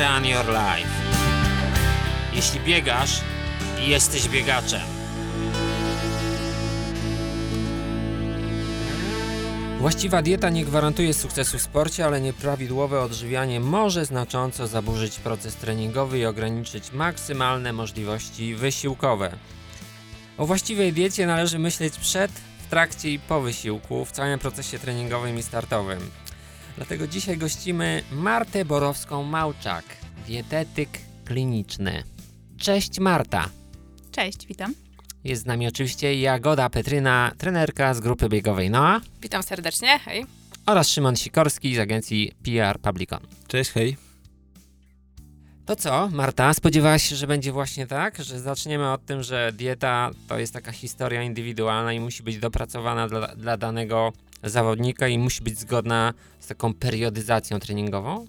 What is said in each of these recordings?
Run Your Life. Jeśli biegasz, jesteś biegaczem. Właściwa dieta nie gwarantuje sukcesu w sporcie, ale nieprawidłowe odżywianie może znacząco zaburzyć proces treningowy i ograniczyć maksymalne możliwości wysiłkowe. O właściwej diecie należy myśleć przed, w trakcie i po wysiłku, w całym procesie treningowym i startowym. Dlatego dzisiaj gościmy Martę Borowską-Małczak, dietetyk kliniczny. Cześć Marta. Cześć, witam. Jest z nami oczywiście Jagoda Petryna, trenerka z grupy biegowej NOA Witam serdecznie, hej. oraz Szymon Sikorski z agencji PR Publicon. Cześć, hej. To co, Marta, spodziewałaś się, że będzie właśnie tak? Że zaczniemy od tym, że dieta to jest taka historia indywidualna i musi być dopracowana dla, dla danego zawodnika i musi być zgodna z taką periodyzacją treningową?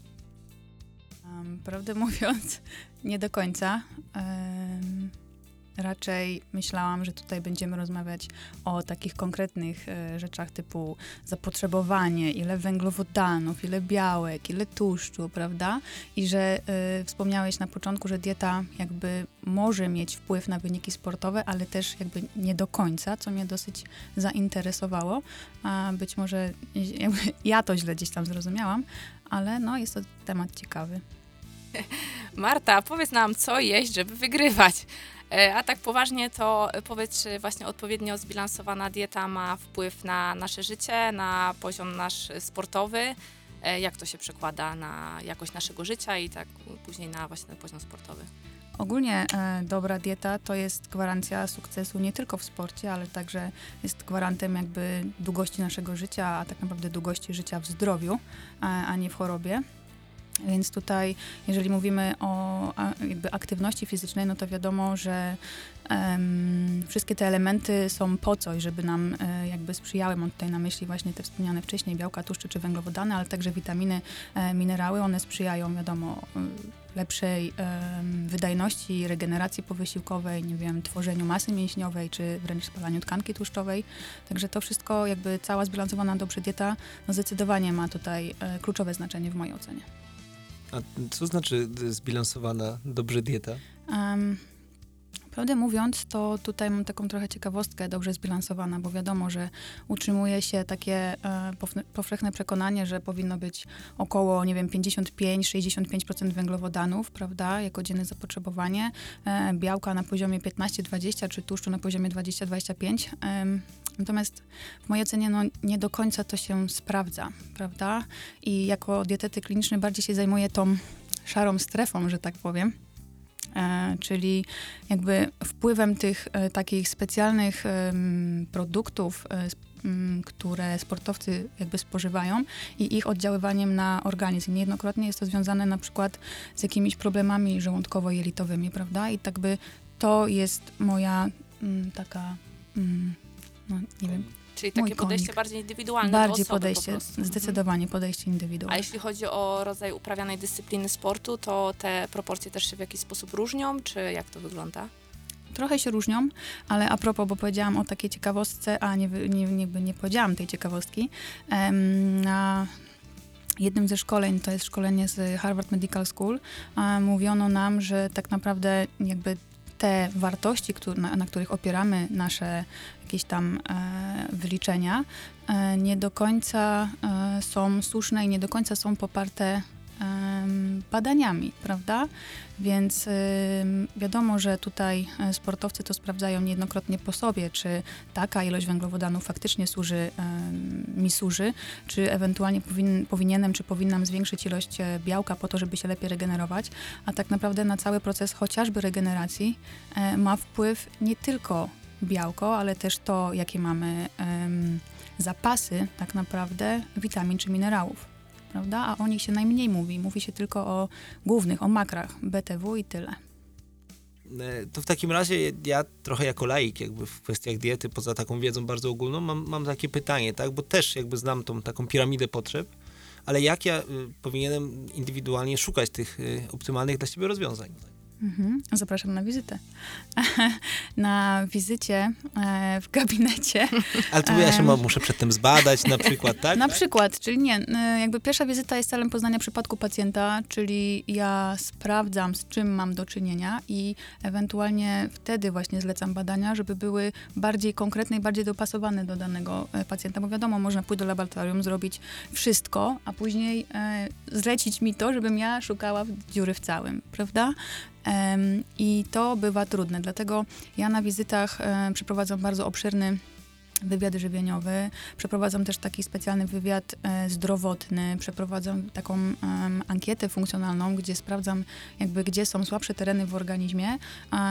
Um, prawdę mówiąc, nie do końca. Um, raczej myślałam, że tutaj będziemy rozmawiać o takich konkretnych e, rzeczach typu zapotrzebowanie, ile węglowodanów, ile białek, ile tłuszczu, prawda? I że e, wspomniałeś na początku, że dieta jakby może mieć wpływ na wyniki sportowe, ale też jakby nie do końca, co mnie dosyć zainteresowało. A być może ja to źle gdzieś tam zrozumiałam, ale no jest to temat ciekawy. Marta, powiedz nam, co jeść, żeby wygrywać. E, A tak poważnie, to powiedz, czy właśnie odpowiednio zbilansowana dieta ma wpływ na nasze życie, na poziom nasz sportowy? E, Jak to się przekłada na jakość naszego życia i tak później na właśnie poziom sportowy? Ogólnie e, dobra dieta to jest gwarancja sukcesu nie tylko w sporcie, ale także jest gwarantem jakby długości naszego życia, a tak naprawdę długości życia w zdrowiu, a, a nie w chorobie. Więc tutaj, jeżeli mówimy o jakby aktywności fizycznej, no to wiadomo, że em, wszystkie te elementy są po coś, żeby nam e, jakby sprzyjały. Mam tutaj na myśli właśnie te wspomniane wcześniej białka, tłuszcze czy węglowodany, ale także witaminy, e, minerały. One sprzyjają, wiadomo, y, lepszej em, wydajności, regeneracji powysiłkowej, nie wiem, tworzeniu masy mięśniowej, czy wręcz spalaniu tkanki tłuszczowej. Także to wszystko, jakby cała zbilansowana dobrze dieta, no zdecydowanie ma tutaj e, kluczowe znaczenie w mojej ocenie. A co znaczy zbilansowana, dobrze dieta? Um, prawdę mówiąc, to tutaj mam taką trochę ciekawostkę dobrze zbilansowana, bo wiadomo, że utrzymuje się takie e, powszechne przekonanie, że powinno być około, nie wiem, 55-65% węglowodanów, prawda, jako dzienne zapotrzebowanie, e, białka na poziomie 15-20, czy tłuszczu na poziomie 20-25. Em, Natomiast w mojej ocenie no, nie do końca to się sprawdza, prawda? I jako dietetyk kliniczny bardziej się zajmuję tą szarą strefą, że tak powiem. E, czyli jakby wpływem tych e, takich specjalnych produktów, e, m, które sportowcy jakby spożywają i ich oddziaływaniem na organizm. Niejednokrotnie jest to związane na przykład z jakimiś problemami żołądkowo-jelitowymi, prawda? I tak by to jest moja m, taka, m, no nie wiem, Czyli Mój takie podejście konik. bardziej indywidualne bardziej do osoby podejście, po. Mhm. zdecydowanie podejście A indywidualne. jeśli chodzi o rodzaj uprawianej dyscypliny sportu, to te proporcje też się w jakiś sposób różnią, czy jak to wygląda? Trochę się różnią, ale a propos, bo powiedziałam o takiej ciekawostce, a nie, nie, nie, nie powiedziałam tej ciekawostki. Na jednym ze szkoleń, to jest szkolenie z Harvard Medical School, a, mówiono nam, że tak naprawdę jakby te wartości, na, których opieramy nasze jakieś tam e, wyliczenia, e, nie do końca e, są słuszne i nie do końca są poparte badaniami, prawda? Więc wiadomo, że tutaj e, sportowcy to sprawdzają niejednokrotnie po sobie, czy taka ilość węglowodanów faktycznie służy, mi służy, czy ewentualnie powin, powinienem, czy powinnam zwiększyć ilość e, białka po to, żeby się lepiej regenerować, a tak naprawdę na cały proces chociażby regeneracji e, ma wpływ nie tylko białko, ale też to, jakie mamy zapasy tak naprawdę witamin czy minerałów. Prawda? A o nich się najmniej mówi. Mówi się tylko o głównych, o makrach, BTW i tyle. E, To w takim razie ja trochę jako laik jakby w kwestiach diety, poza taką wiedzą bardzo ogólną, mam, mam takie pytanie, tak? Bo też jakby znam tą taką piramidę potrzeb, ale jak ja y, powinienem indywidualnie szukać tych y, optymalnych dla siebie rozwiązań? Mhm. Zapraszam na wizytę. na wizycie e, w gabinecie. Ale tu ja się ma- muszę przedtem zbadać na przykład, tak? Na przykład, czyli nie, jakby pierwsza wizyta jest celem poznania przypadku pacjenta, czyli ja sprawdzam, z czym mam do czynienia i ewentualnie wtedy właśnie zlecam badania, żeby były bardziej konkretne i bardziej dopasowane do danego e, pacjenta, bo wiadomo, można pójść do laboratorium, zrobić wszystko, a później e, zlecić mi to, żebym ja szukała dziury w całym, prawda? I to bywa trudne, dlatego ja na wizytach e, przeprowadzam bardzo obszerny wywiad żywieniowy, przeprowadzam też taki specjalny wywiad e, zdrowotny, przeprowadzam taką ankietę funkcjonalną, gdzie sprawdzam jakby, gdzie są słabsze tereny w organizmie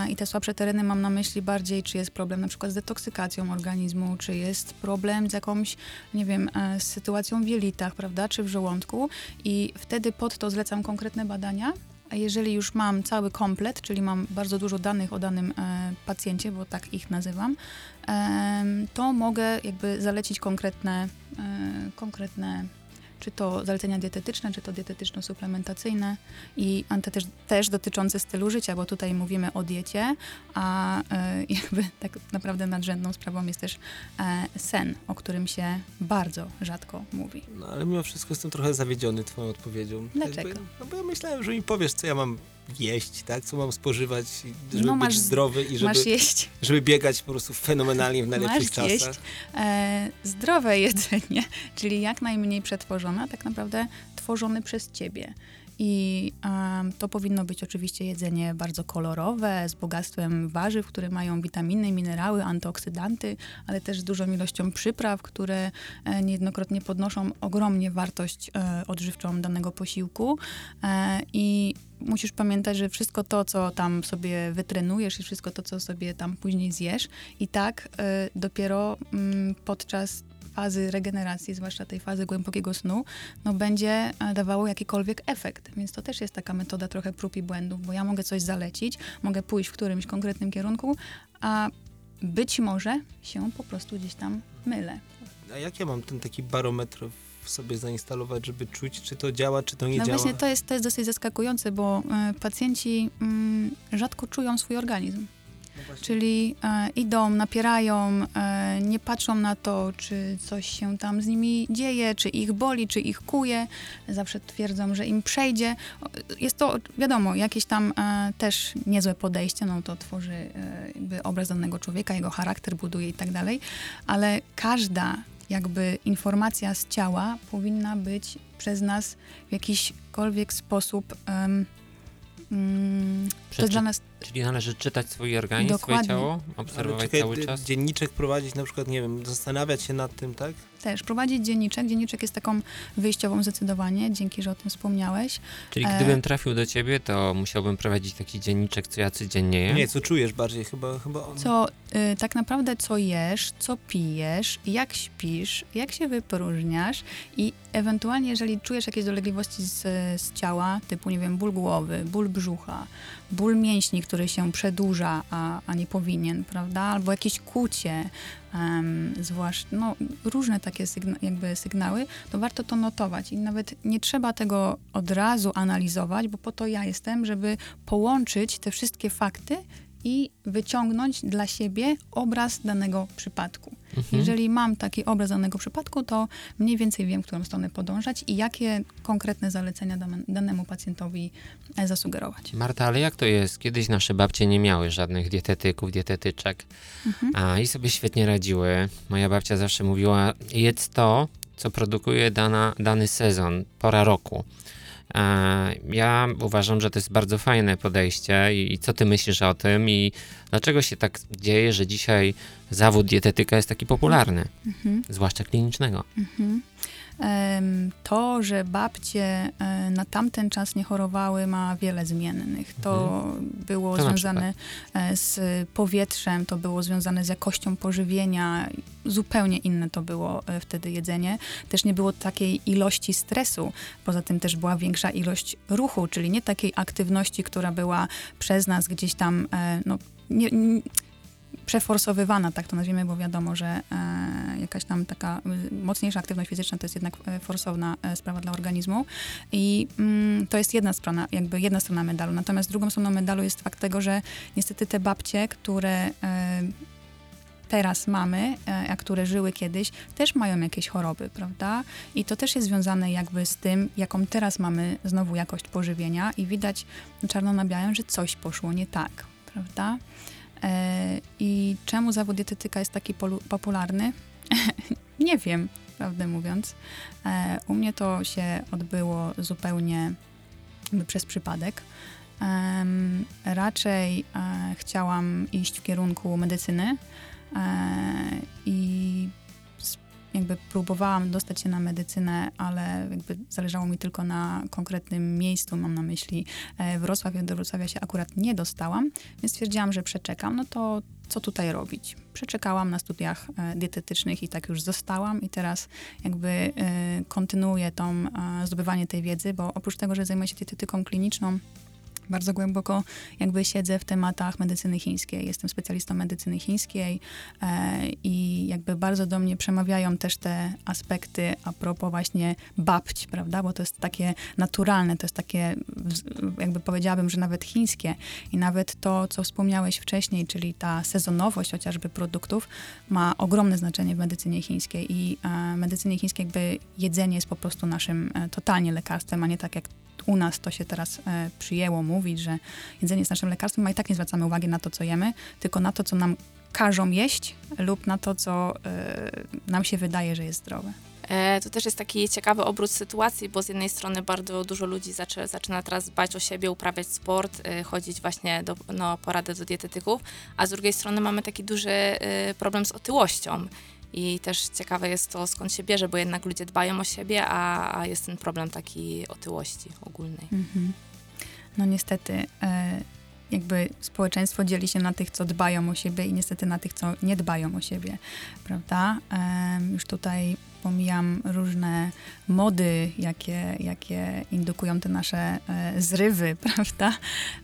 i te słabsze tereny mam na myśli bardziej, czy jest problem na przykład z detoksykacją organizmu, czy jest problem z jakąś, nie wiem, e, z sytuacją w jelitach, prawda, czy w żołądku. I wtedy pod to zlecam konkretne badania, jeżeli już mam cały komplet, czyli mam bardzo dużo danych o danym e, pacjencie, bo tak ich nazywam, to mogę jakby zalecić konkretne, e, konkretne czy to zalecenia dietetyczne, czy to dietetyczno-suplementacyjne i też, też dotyczące stylu życia, bo tutaj mówimy o diecie, a e, jakby tak naprawdę nadrzędną sprawą jest też e, sen, o którym się bardzo rzadko mówi. No ale mimo wszystko jestem trochę zawiedziony twoją odpowiedzią. Dlaczego? Jakby, no bo ja myślałem, że mi powiesz, co ja mam jeść, tak? Co mam spożywać, żeby No, być masz- zdrowy i żeby, żeby biegać po prostu fenomenalnie w najlepszych Masz czasach. jeść. e, zdrowe jedzenie, czyli jak najmniej przetworzone, a tak naprawdę tworzone przez ciebie. I em, to powinno być oczywiście jedzenie bardzo kolorowe, z bogactwem warzyw, które mają witaminy, minerały, antyoksydanty, ale też z dużą ilością przypraw, które e, niejednokrotnie podnoszą ogromnie wartość e, odżywczą danego posiłku. E, I musisz pamiętać, że wszystko to, co tam sobie wytrenujesz i wszystko to, co sobie tam później zjesz, i tak e, dopiero mm, podczas fazy regeneracji, zwłaszcza tej fazy głębokiego snu, no będzie e, dawało jakikolwiek efekt. Więc to też jest taka metoda trochę prób i błędów, bo ja mogę coś zalecić, mogę pójść w którymś konkretnym kierunku, a być może się po prostu gdzieś tam mylę. A jak ja mam ten taki barometr w sobie zainstalować, żeby czuć, czy to działa, czy to nie no działa? właśnie to jest, to jest dosyć zaskakujące, bo e, pacjenci mm, rzadko czują swój organizm. No. Czyli e, idą, napierają, e, nie patrzą na to, czy coś się tam z nimi dzieje, czy ich boli, czy ich kuje. Zawsze twierdzą, że im przejdzie. Jest to, wiadomo, jakieś tam e, też niezłe podejście, no to tworzy e, obraz danego człowieka, jego charakter buduje i tak dalej, ale każda jakby informacja z ciała powinna być przez nas w jakiśkolwiek sposób em, mm, to jest dla nas Czyli należy czytać swój organizm, swoje Dokładnie. ciało, Ale obserwować czekaj, cały czas. dzienniczek prowadzić, na przykład, nie wiem, zastanawiać się nad tym, tak? też prowadzić dzienniczek. Dzienniczek jest taką wyjściową zdecydowanie, dzięki, że o tym wspomniałeś. Czyli e- gdybym trafił do ciebie, to musiałbym prowadzić taki dzienniczek, co ja codziennie Nie, jem. co czujesz bardziej, chyba, chyba on. Co y, tak naprawdę co jesz, co pijesz, jak śpisz, jak się wypróżniasz i ewentualnie, jeżeli czujesz jakieś dolegliwości z, z ciała, typu, nie wiem, ból głowy, ból brzucha, ból mięśni, który się przedłuża, a, a nie powinien, prawda? Albo jakieś kucie, em, zwłaszcza, no, różne takie sygna- jakby sygnały, to warto to notować i nawet nie trzeba tego od razu analizować, bo po to ja jestem, żeby połączyć te wszystkie fakty i wyciągnąć dla siebie obraz danego przypadku. Mhm. Jeżeli mam taki obraz danego przypadku, to mniej więcej wiem, w którą stronę podążać i jakie konkretne zalecenia dane- danemu pacjentowi e, zasugerować. Marta, ale jak to jest? Kiedyś nasze babcie nie miały żadnych dietetyków, dietetyczek, Mhm. a i sobie świetnie radziły. Moja babcia zawsze mówiła, jedz to, co produkuje dana, dany sezon, pora roku. E, Ja uważam, że to jest bardzo fajne podejście i, i co ty myślisz o tym i dlaczego się tak dzieje, że dzisiaj zawód dietetyka jest taki popularny, Mhm. zwłaszcza klinicznego? Mhm. To, że babcie e, na tamten czas nie chorowały, ma wiele zmiennych. To było Co na związane e, z powietrzem, to było związane z jakością pożywienia. Zupełnie inne to było e, wtedy jedzenie. Też nie było takiej ilości stresu. Poza tym też była większa ilość ruchu, czyli nie takiej aktywności, która była przez nas gdzieś tam, no, nie, nie, przeforsowywana, tak to nazwijmy, bo wiadomo, że e, jakaś tam taka y, mocniejsza aktywność fizyczna to jest jednak e, forsowna e, sprawa dla organizmu i mm, to jest jedna strona, jakby jedna strona medalu. Natomiast drugą stroną medalu jest fakt tego, że niestety te babcie, które teraz mamy, a które żyły kiedyś, też mają jakieś choroby, prawda? I to też jest związane jakby z tym, jaką teraz mamy znowu jakość pożywienia i widać czarno na białym, że coś poszło nie tak, prawda? I czemu zawód dietetyka jest taki popularny? nie wiem, prawdę mówiąc. E, u mnie to się odbyło zupełnie przez przypadek. Raczej e, chciałam iść w kierunku medycyny e, i jakby próbowałam dostać się na medycynę, ale jakby zależało mi tylko na konkretnym miejscu, mam na myśli e, Wrocław, do Wrocławia się akurat nie dostałam, więc stwierdziłam, że przeczekam, no to co tutaj robić? Przeczekałam na studiach e, dietetycznych i tak już zostałam i teraz jakby e, kontynuuję tą, zdobywanie tej wiedzy, bo oprócz tego, że zajmuję się dietetyką kliniczną, bardzo głęboko jakby siedzę w tematach medycyny chińskiej. Jestem specjalistą medycyny chińskiej e, i jakby bardzo do mnie przemawiają też te aspekty a propos właśnie babć, prawda? Bo to jest takie naturalne, to jest takie jakby powiedziałabym, że nawet chińskie i nawet to, co wspomniałeś wcześniej, czyli ta sezonowość chociażby produktów ma ogromne znaczenie w medycynie chińskiej i e, medycynie chińskiej jakby jedzenie jest po prostu naszym e, totalnie lekarstwem, a nie tak jak u nas to się teraz e, przyjęło mówić, że jedzenie jest naszym lekarstwem, a i tak nie zwracamy uwagi na to, co jemy, tylko na to, co nam każą jeść lub na to, co e, nam się wydaje, że jest zdrowe. E, To też jest taki ciekawy obrót sytuacji, bo z jednej strony bardzo dużo ludzi zaczyna teraz dbać o siebie, uprawiać sport, y, chodzić właśnie do, no, poradę do dietetyków, a z drugiej strony mamy taki duży problem z otyłością. I też ciekawe jest to, skąd się bierze, bo jednak ludzie dbają o siebie, a, a jest ten problem takiej otyłości ogólnej. Mhm. No niestety, e, jakby społeczeństwo dzieli się na tych, co dbają o siebie i niestety na tych, co nie dbają o siebie, prawda? Już tutaj pomijam różne mody, jakie, jakie indukują te nasze e, zrywy, prawda?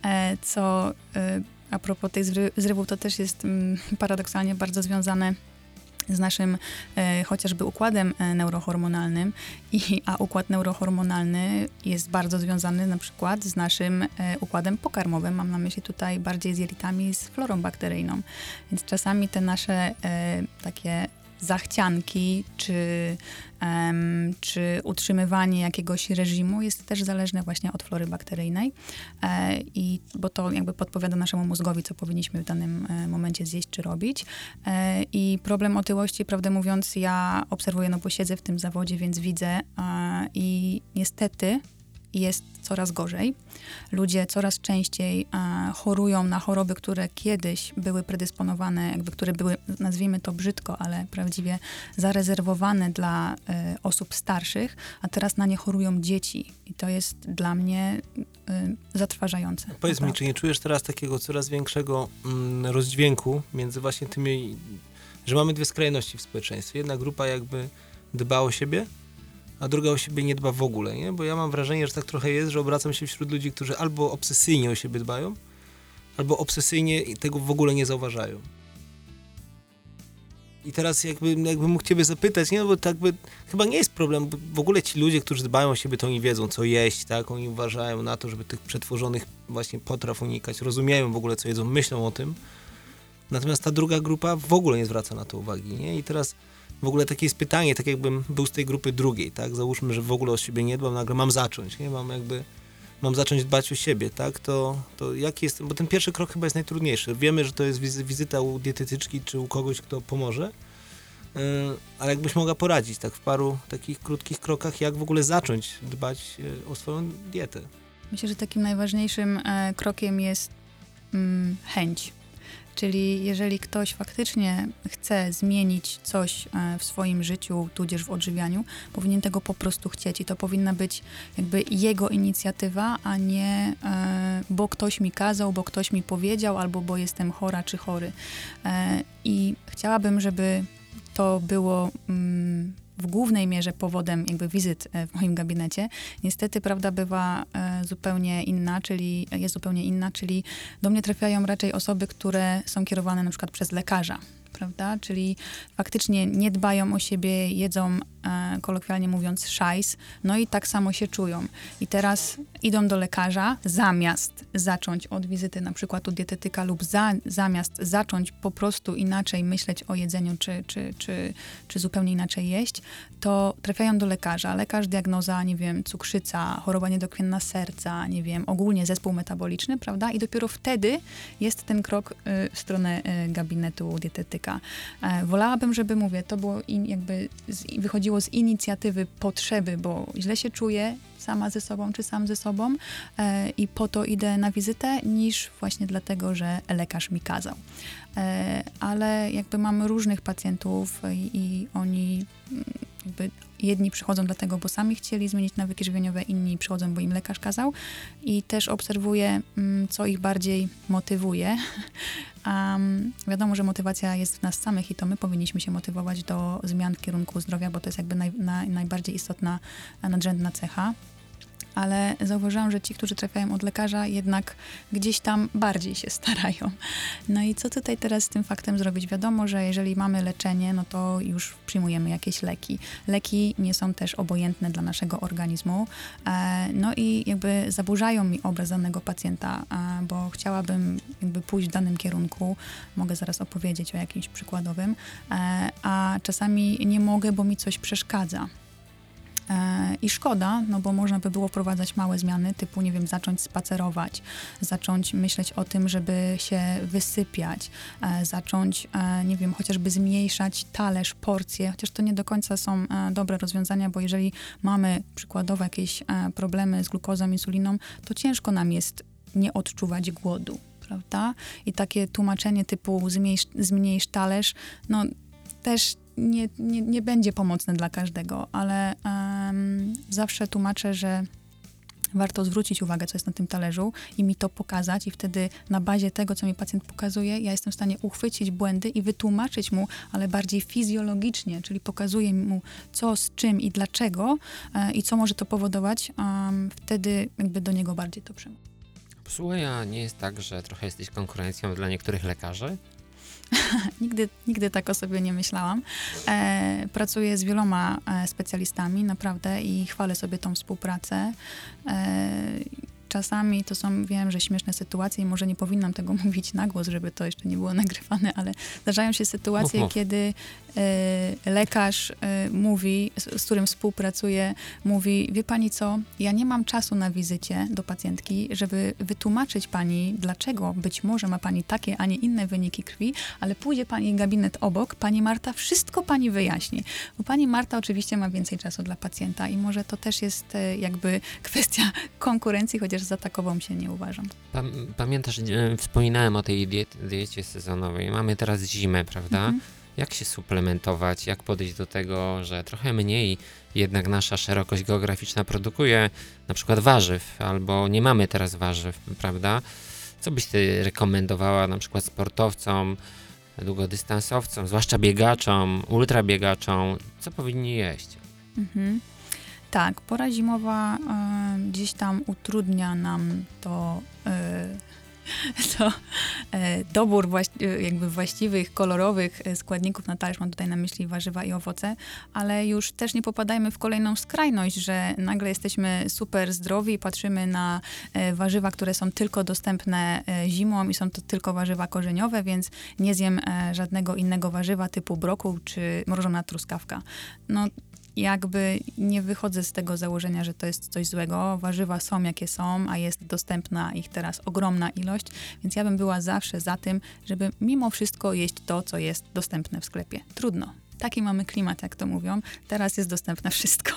E, co a propos tych zry, zrywów, to też jest mm, paradoksalnie bardzo związane z naszym e, chociażby układem e, neurohormonalnym, i, a układ neurohormonalny jest bardzo związany na przykład z naszym e, układem pokarmowym. Mam na myśli tutaj bardziej z jelitami, z florą bakteryjną. Więc czasami te nasze e, takie zachcianki, czy, em, czy utrzymywanie jakiegoś reżimu jest też zależne właśnie od flory bakteryjnej. E, i, bo to jakby podpowiada naszemu mózgowi, co powinniśmy w danym e, momencie zjeść czy robić. E, I problem otyłości, prawdę mówiąc, ja obserwuję, no bo siedzę w tym zawodzie, więc widzę i niestety jest coraz gorzej. Ludzie coraz częściej e, chorują na choroby, które kiedyś były predysponowane, jakby które były, nazwijmy to brzydko, ale prawdziwie zarezerwowane dla e, osób starszych, a teraz na nie chorują dzieci. I to jest dla mnie e, zatrważające. Powiedz mi, naprawdę. czy nie czujesz teraz takiego coraz większego mm, rozdźwięku między właśnie tymi, że mamy dwie skrajności w społeczeństwie. Jedna grupa jakby dba o siebie, a druga o siebie nie dba w ogóle, nie? Bo ja mam wrażenie, że tak trochę jest, że obracam się wśród ludzi, którzy albo obsesyjnie o siebie dbają, albo obsesyjnie tego w ogóle nie zauważają. I teraz jakby, jakbym mógł ciebie zapytać, nie, no bo tak by, chyba nie jest problem, bo w ogóle ci ludzie, którzy dbają o siebie, to oni wiedzą, co jeść, tak, oni uważają na to, żeby tych przetworzonych właśnie potraw unikać, rozumieją w ogóle, co jedzą, myślą o tym. Natomiast ta druga grupa w ogóle nie zwraca na to uwagi, nie? I teraz w ogóle takie jest pytanie, tak jakbym był z tej grupy drugiej, tak? Załóżmy, że w ogóle o siebie nie dbam, nagle mam zacząć, nie? Mam jakby, mam zacząć dbać o siebie, tak? To, to jaki jest, bo ten pierwszy krok chyba jest najtrudniejszy. Wiemy, że to jest wizy, wizyta u dietetyczki, czy u kogoś, kto pomoże, yy, ale jakbyś mogła poradzić, tak w paru takich krótkich krokach, jak w ogóle zacząć dbać yy, o swoją dietę. Myślę, że takim najważniejszym e, krokiem jest mm, chęć. Czyli jeżeli ktoś faktycznie chce zmienić coś e, w swoim życiu, tudzież w odżywianiu, powinien tego po prostu chcieć i to powinna być jakby jego inicjatywa, a nie e, bo ktoś mi kazał, bo ktoś mi powiedział, albo bo jestem chora czy chory. E, I chciałabym, żeby to było mm, w głównej mierze powodem jakby wizyt e, w moim gabinecie, niestety prawda bywa e, zupełnie inna, czyli jest zupełnie inna, czyli do mnie trafiają raczej osoby, które są kierowane na przykład przez lekarza. Prawda? Czyli faktycznie nie dbają o siebie, jedzą, e, kolokwialnie mówiąc, szajs, no i tak samo się czują. I teraz idą do lekarza zamiast zacząć od wizyty na przykład u dietetyka lub za, zamiast zacząć po prostu inaczej myśleć o jedzeniu, czy, czy, czy, czy zupełnie inaczej jeść, to trafiają do lekarza. Lekarz diagnoza, nie wiem, cukrzyca, choroba niedokrwienna serca, nie wiem, ogólnie zespół metaboliczny, prawda? I dopiero wtedy jest ten krok y, w stronę y, gabinetu dietetyka. E, wolałabym, żeby, mówię, to było in, jakby z, wychodziło z inicjatywy potrzeby, bo źle się czuję sama ze sobą, czy sam ze sobą e, i po to idę na wizytę, niż właśnie dlatego, że lekarz mi kazał. E, ale jakby mamy różnych pacjentów i, i oni mm, jakby jedni przychodzą dlatego, bo sami chcieli zmienić nawyki żywieniowe, inni przychodzą, bo im lekarz kazał. I też obserwuję, mm, co ich bardziej motywuje. Um, wiadomo, że motywacja jest w nas samych i to my powinniśmy się motywować do zmian w kierunku zdrowia, bo to jest jakby naj, naj, najbardziej istotna, nadrzędna cecha ale zauważyłam, że ci, którzy trafiają od lekarza, jednak gdzieś tam bardziej się starają. No i co tutaj teraz z tym faktem zrobić? Wiadomo, że jeżeli mamy leczenie, no to już przyjmujemy jakieś leki. Leki nie są też obojętne dla naszego organizmu, e, no i jakby zaburzają mi obraz danego pacjenta, e, bo chciałabym jakby pójść w danym kierunku, mogę zaraz opowiedzieć o jakimś przykładowym, e, a czasami nie mogę, bo mi coś przeszkadza. E, I szkoda, no bo można by było wprowadzać małe zmiany, typu, nie wiem, zacząć spacerować, zacząć myśleć o tym, żeby się wysypiać, e, zacząć, e, nie wiem, chociażby zmniejszać talerz, porcje, chociaż to nie do końca są dobre rozwiązania, bo jeżeli mamy przykładowo jakieś problemy z glukozą, insuliną, to ciężko nam jest nie odczuwać głodu, prawda? I takie tłumaczenie typu zmniejsz, zmniejsz talerz, no też nie, nie, nie będzie pomocne dla każdego, ale um, zawsze tłumaczę, że warto zwrócić uwagę, co jest na tym talerzu i mi to pokazać i wtedy na bazie tego, co mi pacjent pokazuje, ja jestem w stanie uchwycić błędy i wytłumaczyć mu, ale bardziej fizjologicznie, czyli pokazuję mu co, z czym i dlaczego e, i co może to powodować, um, wtedy jakby do niego bardziej to przemówi. Słuchaj, a nie jest tak, że trochę jesteś konkurencją dla niektórych lekarzy? nigdy, nigdy tak o sobie nie myślałam. E, pracuję z wieloma e, specjalistami, naprawdę, i chwalę sobie tą współpracę. E, czasami to są, wiem, że śmieszne sytuacje i może nie powinnam tego mówić na głos, żeby to jeszcze nie było nagrywane, ale zdarzają się sytuacje, mów, mów. kiedy lekarz y, mówi, z, z, którym współpracuję, mówi, wie pani co, ja nie mam czasu na wizycie do pacjentki, żeby wytłumaczyć pani, dlaczego być może ma pani takie, a nie inne wyniki krwi, ale pójdzie pani gabinet obok, pani Marta wszystko pani wyjaśni. Bo pani Marta oczywiście ma więcej czasu dla pacjenta i może to też jest y, jakby kwestia konkurencji, chociaż za takową się nie uważam. Pamiętasz, wspominałem o tej diecie sezonowej. Mamy teraz zimę, prawda? Mhm. Jak się suplementować? Jak podejść do tego, że trochę mniej jednak nasza szerokość geograficzna produkuje na przykład warzyw, albo nie mamy teraz warzyw, prawda? Co byś ty rekomendowała na przykład sportowcom, długodystansowcom, zwłaszcza biegaczom, ultrabiegaczom? Co powinni jeść? Mhm. Tak, pora zimowa y, gdzieś tam utrudnia nam to, y, to y, dobór właści- jakby właściwych, kolorowych składników na talerz. Mam tutaj na myśli warzywa i owoce, ale już też nie popadajmy w kolejną skrajność, że nagle jesteśmy super zdrowi i patrzymy na warzywa, które są tylko dostępne zimą i są to tylko warzywa korzeniowe, więc nie zjem żadnego innego warzywa typu brokuł czy mrożona truskawka. No jakby nie wychodzę z tego założenia, że to jest coś złego. Warzywa są jakie są, a jest dostępna ich teraz ogromna ilość, więc ja bym była zawsze za tym, żeby mimo wszystko jeść to, co jest dostępne w sklepie. Trudno. Taki mamy klimat, jak to mówią. Teraz jest dostępne wszystko.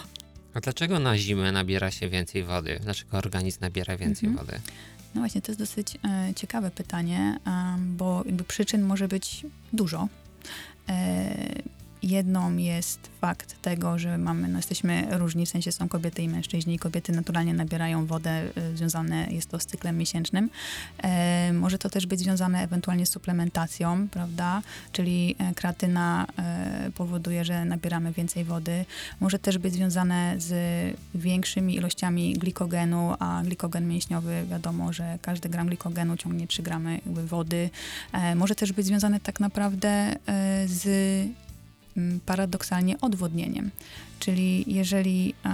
A dlaczego na zimę nabiera się więcej wody? Dlaczego organizm nabiera więcej mhm. wody? No właśnie, to jest dosyć e, ciekawe pytanie, bo jakby przyczyn może być dużo. E, jedną jest fakt tego, że mamy, no jesteśmy różni, w sensie są kobiety i mężczyźni. Kobiety naturalnie nabierają wodę, y, związane jest to z cyklem miesięcznym. E, może to też być związane ewentualnie z suplementacją, prawda? Czyli e, kreatyna e, powoduje, że nabieramy więcej wody. Może też być związane z większymi ilościami glikogenu, a glikogen mięśniowy, wiadomo, że każdy gram glikogenu ciągnie 3 gramy wody. E, może też być związane tak naprawdę e, z paradoksalnie odwodnieniem. Czyli jeżeli e,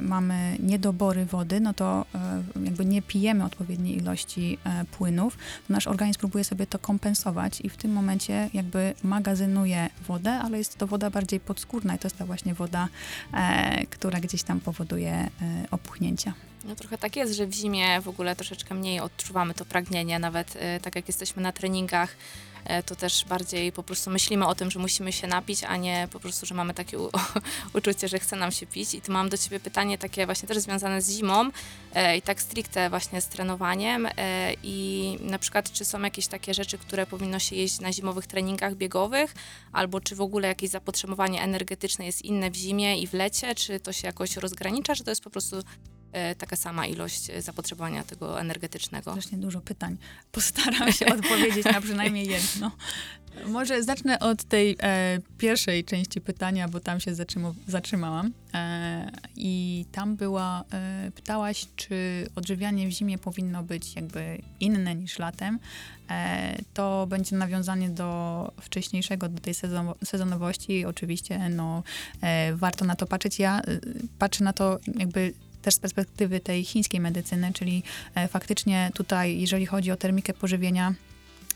mamy niedobory wody, no to e, jakby nie pijemy odpowiedniej ilości e, płynów, to nasz organizm próbuje sobie to kompensować i w tym momencie jakby magazynuje wodę, ale jest to woda bardziej podskórna i to jest ta właśnie woda, która gdzieś tam powoduje opuchnięcia. No trochę tak jest, że w zimie w ogóle troszeczkę mniej odczuwamy to pragnienie, nawet tak jak jesteśmy na treningach, to też bardziej po prostu myślimy o tym, że musimy się napić, a nie po prostu, że mamy takie uczucie, że chce nam się pić. I tu mam do ciebie pytanie takie właśnie też związane z zimą e, i tak stricte właśnie z trenowaniem e, i na przykład czy są jakieś takie rzeczy, które powinno się jeść na zimowych treningach biegowych, albo czy w ogóle jakieś zapotrzebowanie energetyczne jest inne w zimie i w lecie, czy to się jakoś rozgranicza, czy to jest po prostu e, taka sama ilość e, zapotrzebowania tego energetycznego. Strasznie dużo pytań. Postaram się odpowiedzieć na przynajmniej jedno. Może zacznę od tej e, pierwszej części pytania, bo tam się zatrzymałam. E, I tam była, e, pytałaś, czy odżywianie w zimie powinno być jakby inne niż latem. E, to będzie nawiązanie do wcześniejszego, do tej sezon- sezonowości. Oczywiście, no, e, warto na to patrzeć. Ja e, patrzę na to jakby też z perspektywy tej chińskiej medycyny, czyli e, faktycznie tutaj, jeżeli chodzi o termikę pożywienia,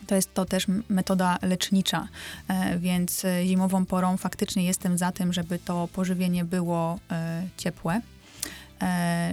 to jest to też metoda lecznicza, e, więc e, zimową porą faktycznie jestem za tym, żeby to pożywienie było ciepłe,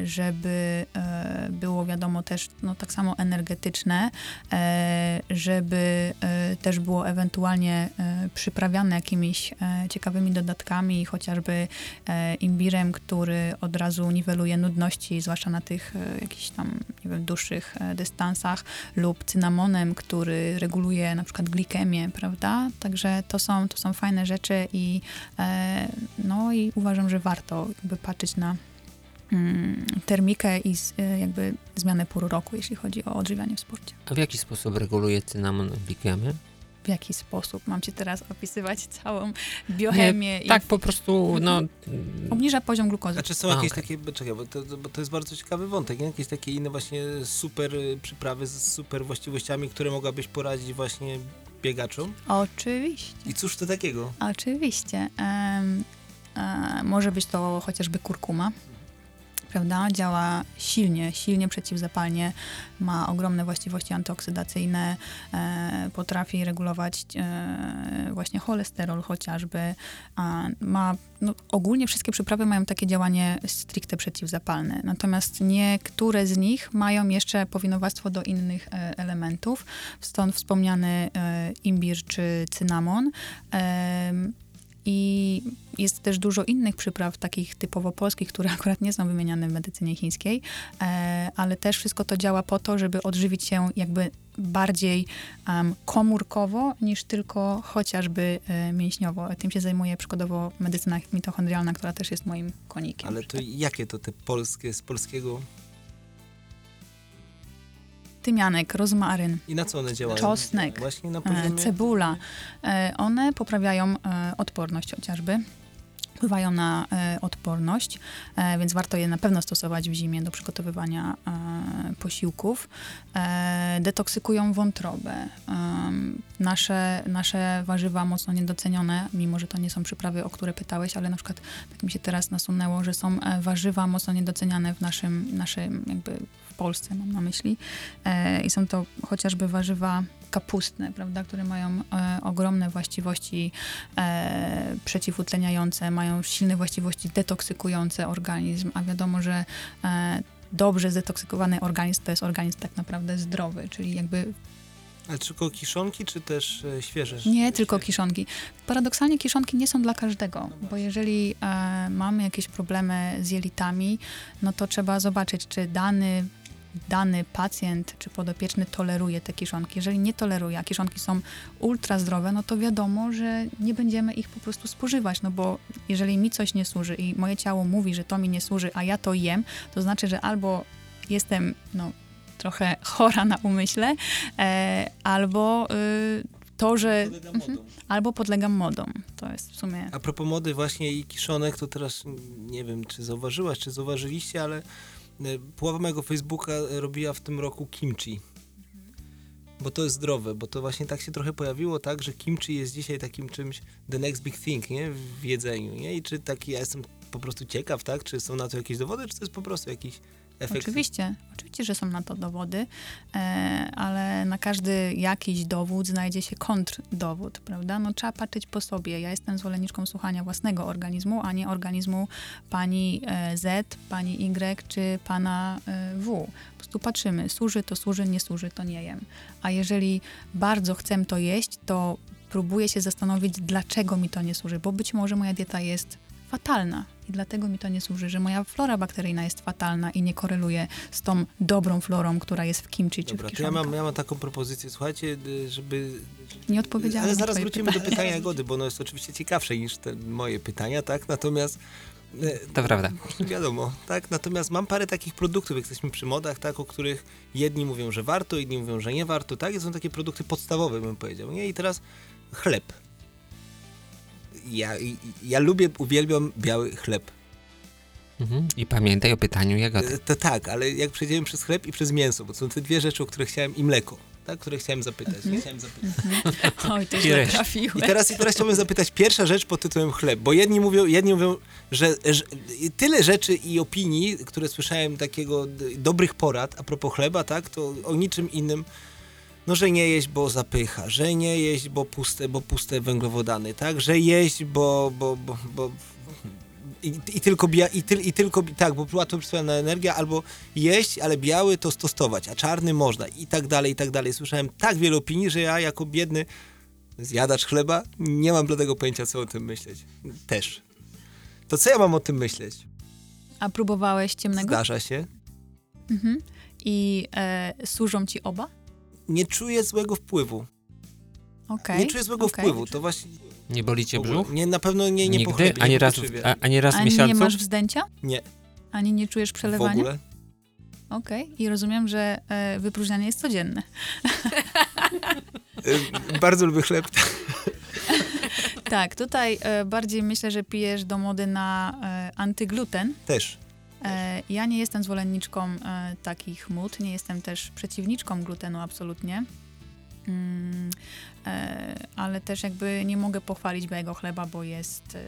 żeby e, było wiadomo też no, tak samo energetyczne, e, żeby e, też było ewentualnie e, przyprawiane jakimiś e, ciekawymi dodatkami, chociażby e, imbirem, który od razu niweluje nudności, zwłaszcza na tych e, jakichś tam, nie wiem, dłuższych e, dystansach, lub cynamonem, który reguluje na przykład glikemię, prawda? Także to są, to są fajne rzeczy i e, no i uważam, że warto jakby patrzeć na termikę i z, e, jakby zmianę pór roku, jeśli chodzi o odżywianie w sporcie. A w jaki sposób reguluje cynamon glikemię? W jaki sposób mam ci teraz opisywać całą biochemię i Tak po prostu, no... obniża poziom glukozy. Znaczy są A, jakieś okej. takie, bo czekaj, bo to, bo to jest bardzo ciekawy wątek, nie? jakieś takie inne właśnie super y, przyprawy z super właściwościami, które mogłabyś poradzić właśnie biegaczom. Oczywiście. I cóż to takiego? Oczywiście. Em, e, może być to chociażby kurkuma, prawda? Działa silnie, silnie przeciwzapalnie, ma ogromne właściwości antyoksydacyjne, e, potrafi regulować e, właśnie cholesterol chociażby. A ma, no, ogólnie wszystkie przyprawy mają takie działanie stricte przeciwzapalne, natomiast niektóre z nich mają jeszcze powinowactwo do innych e, elementów, stąd wspomniany e, imbir czy cynamon. I jest też dużo innych przypraw, takich typowo polskich, które akurat nie są wymieniane w medycynie chińskiej, e, ale też wszystko to działa po to, żeby odżywić się jakby bardziej em, komórkowo niż tylko chociażby e, mięśniowo. Tym się zajmuje przykładowo medycyna mitochondrialna, która też jest moim konikiem. Ale to jakie to te polskie, z polskiego Tymianek, rozmaryn, i na co one działają? Czosnek, Właśnie na e, poziomie... cebula. E, One poprawiają e, odporność chociażby. Wpływają na e, odporność, e, więc warto je na pewno stosować w zimie do przygotowywania e, posiłków. Detoksykują wątrobę. Nasze, nasze warzywa mocno niedocenione, mimo że to nie są przyprawy, o które pytałeś, ale na przykład tak mi się teraz nasunęło, że są warzywa mocno niedoceniane w naszym, naszym jakby Polsce, mam na myśli. E, I są to chociażby warzywa kapustne, prawda, które mają e, ogromne właściwości e, przeciwutleniające, mają silne właściwości detoksykujące organizm, a wiadomo, że e, dobrze zetoksykowany organizm to jest organizm tak naprawdę zdrowy, czyli jakby Ale tylko kiszonki, czy też e, świeże? nie tylko kiszonki. Paradoksalnie kiszonki nie są dla każdego, bo jeżeli e, mamy jakieś problemy z jelitami, no to trzeba zobaczyć, czy dany dany pacjent czy podopieczny toleruje te kiszonki. Jeżeli nie toleruje, a kiszonki są ultra zdrowe, no to wiadomo, że nie będziemy ich po prostu spożywać, no bo jeżeli mi coś nie służy i moje ciało mówi, że to mi nie służy, a ja to jem, to znaczy, że albo jestem no, trochę chora na umyśle, e, albo y, to, że Mhm. albo podlegam modom. To jest w sumie A propos mody właśnie i kiszonek, to teraz nie wiem, czy zauważyłaś, czy zauważyliście, ale połowa mojego Facebooka robiła w tym roku kimchi. Bo to jest zdrowe, bo to właśnie tak się trochę pojawiło, tak, że kimchi jest dzisiaj takim czymś the next big thing, nie, w jedzeniu, nie? I czy taki, ja jestem po prostu ciekaw, tak, czy są na to jakieś dowody, czy to jest po prostu jakiś efekt? Oczywiście, oczywiście, że są na to dowody, e, ale na każdy jakiś dowód znajdzie się kontrdowód, prawda? No trzeba patrzeć po sobie. Ja jestem zwolenniczką słuchania własnego organizmu, a nie organizmu pani e, Z, pani Y czy pana e, W. Po prostu patrzymy, służy to służy, nie służy to nie jem. A jeżeli bardzo chcę to jeść, to próbuję się zastanowić, dlaczego mi to nie służy, bo być może moja dieta jest fatalna i dlatego mi to nie służy, że moja flora bakteryjna jest fatalna i nie koreluje z tą dobrą florą, która jest w kimchi czy Dobra, w to ja mam, kiszonkach. ja mam taką propozycję, słuchajcie, y, żeby... Nie odpowiedziałam Ale zaraz wrócimy do pytanie. pytania Jagody, bo ono jest oczywiście ciekawsze niż te moje pytania, tak? Natomiast... e, To prawda. Wiadomo, tak? Natomiast mam parę takich produktów, jak jesteśmy przy modach, tak? O których jedni mówią, że warto, inni mówią, że nie warto, tak? I są takie produkty podstawowe, bym powiedział, nie? I teraz chleb. Ja, ja lubię, uwielbiam biały chleb. Mhm. I pamiętaj o pytaniu Jagody. To tak, ale jak przejdziemy przez chleb i przez mięso, bo to są te dwie rzeczy, o które chciałem, i mleko, tak? Które chciałem zapytać. Nie? Chciałem zapytać. Oj, to I źle reszta. I trafiłeś. teraz, I teraz chciałbym zapytać, pierwsza rzecz pod tytułem chleb, bo jedni mówią, jedni mówią że, że tyle rzeczy i opinii, które słyszałem takiego dobrych porad a propos chleba, tak, to o niczym innym, no, że nie jeść, bo zapycha, że nie jeść, bo puste, bo puste węglowodany, tak, że jeść, bo, bo, bo, bo i, i tylko bia, i, tyl, i tylko, tak, bo łatwo energia, albo jeść, ale biały to stosować, a czarny można i tak dalej, i tak dalej. Słyszałem tak wiele opinii, że ja jako biedny zjadacz chleba, nie mam bladego pojęcia, co o tym myśleć. Też. To co ja mam o tym myśleć? A próbowałeś ciemnego? Zdarza się. Mhm. I e, służą ci oba? Nie czuję złego wpływu. Okej. Nie czuję złego okej. wpływu. To właśnie... Nie boli cię w brzuch? Nie, na pewno nie, nie Nigdy? chlebie, Ani nie raz, w, a, ani raz w A miesiącu? nie masz wzdęcia? Nie, Ani nie czujesz w przelewania? ogóle. Okej. I rozumiem, że e, wypróżnianie jest codzienne. Y, Bardzo lubię chleb. Tak, tutaj e, bardziej myślę, że pijesz do mody na e, antygluten. Też. E, ja nie jestem zwolenniczką e, takich mód, nie jestem też przeciwniczką glutenu absolutnie. Mm, e, ale też jakby nie mogę pochwalić białego chleba, bo jest, e,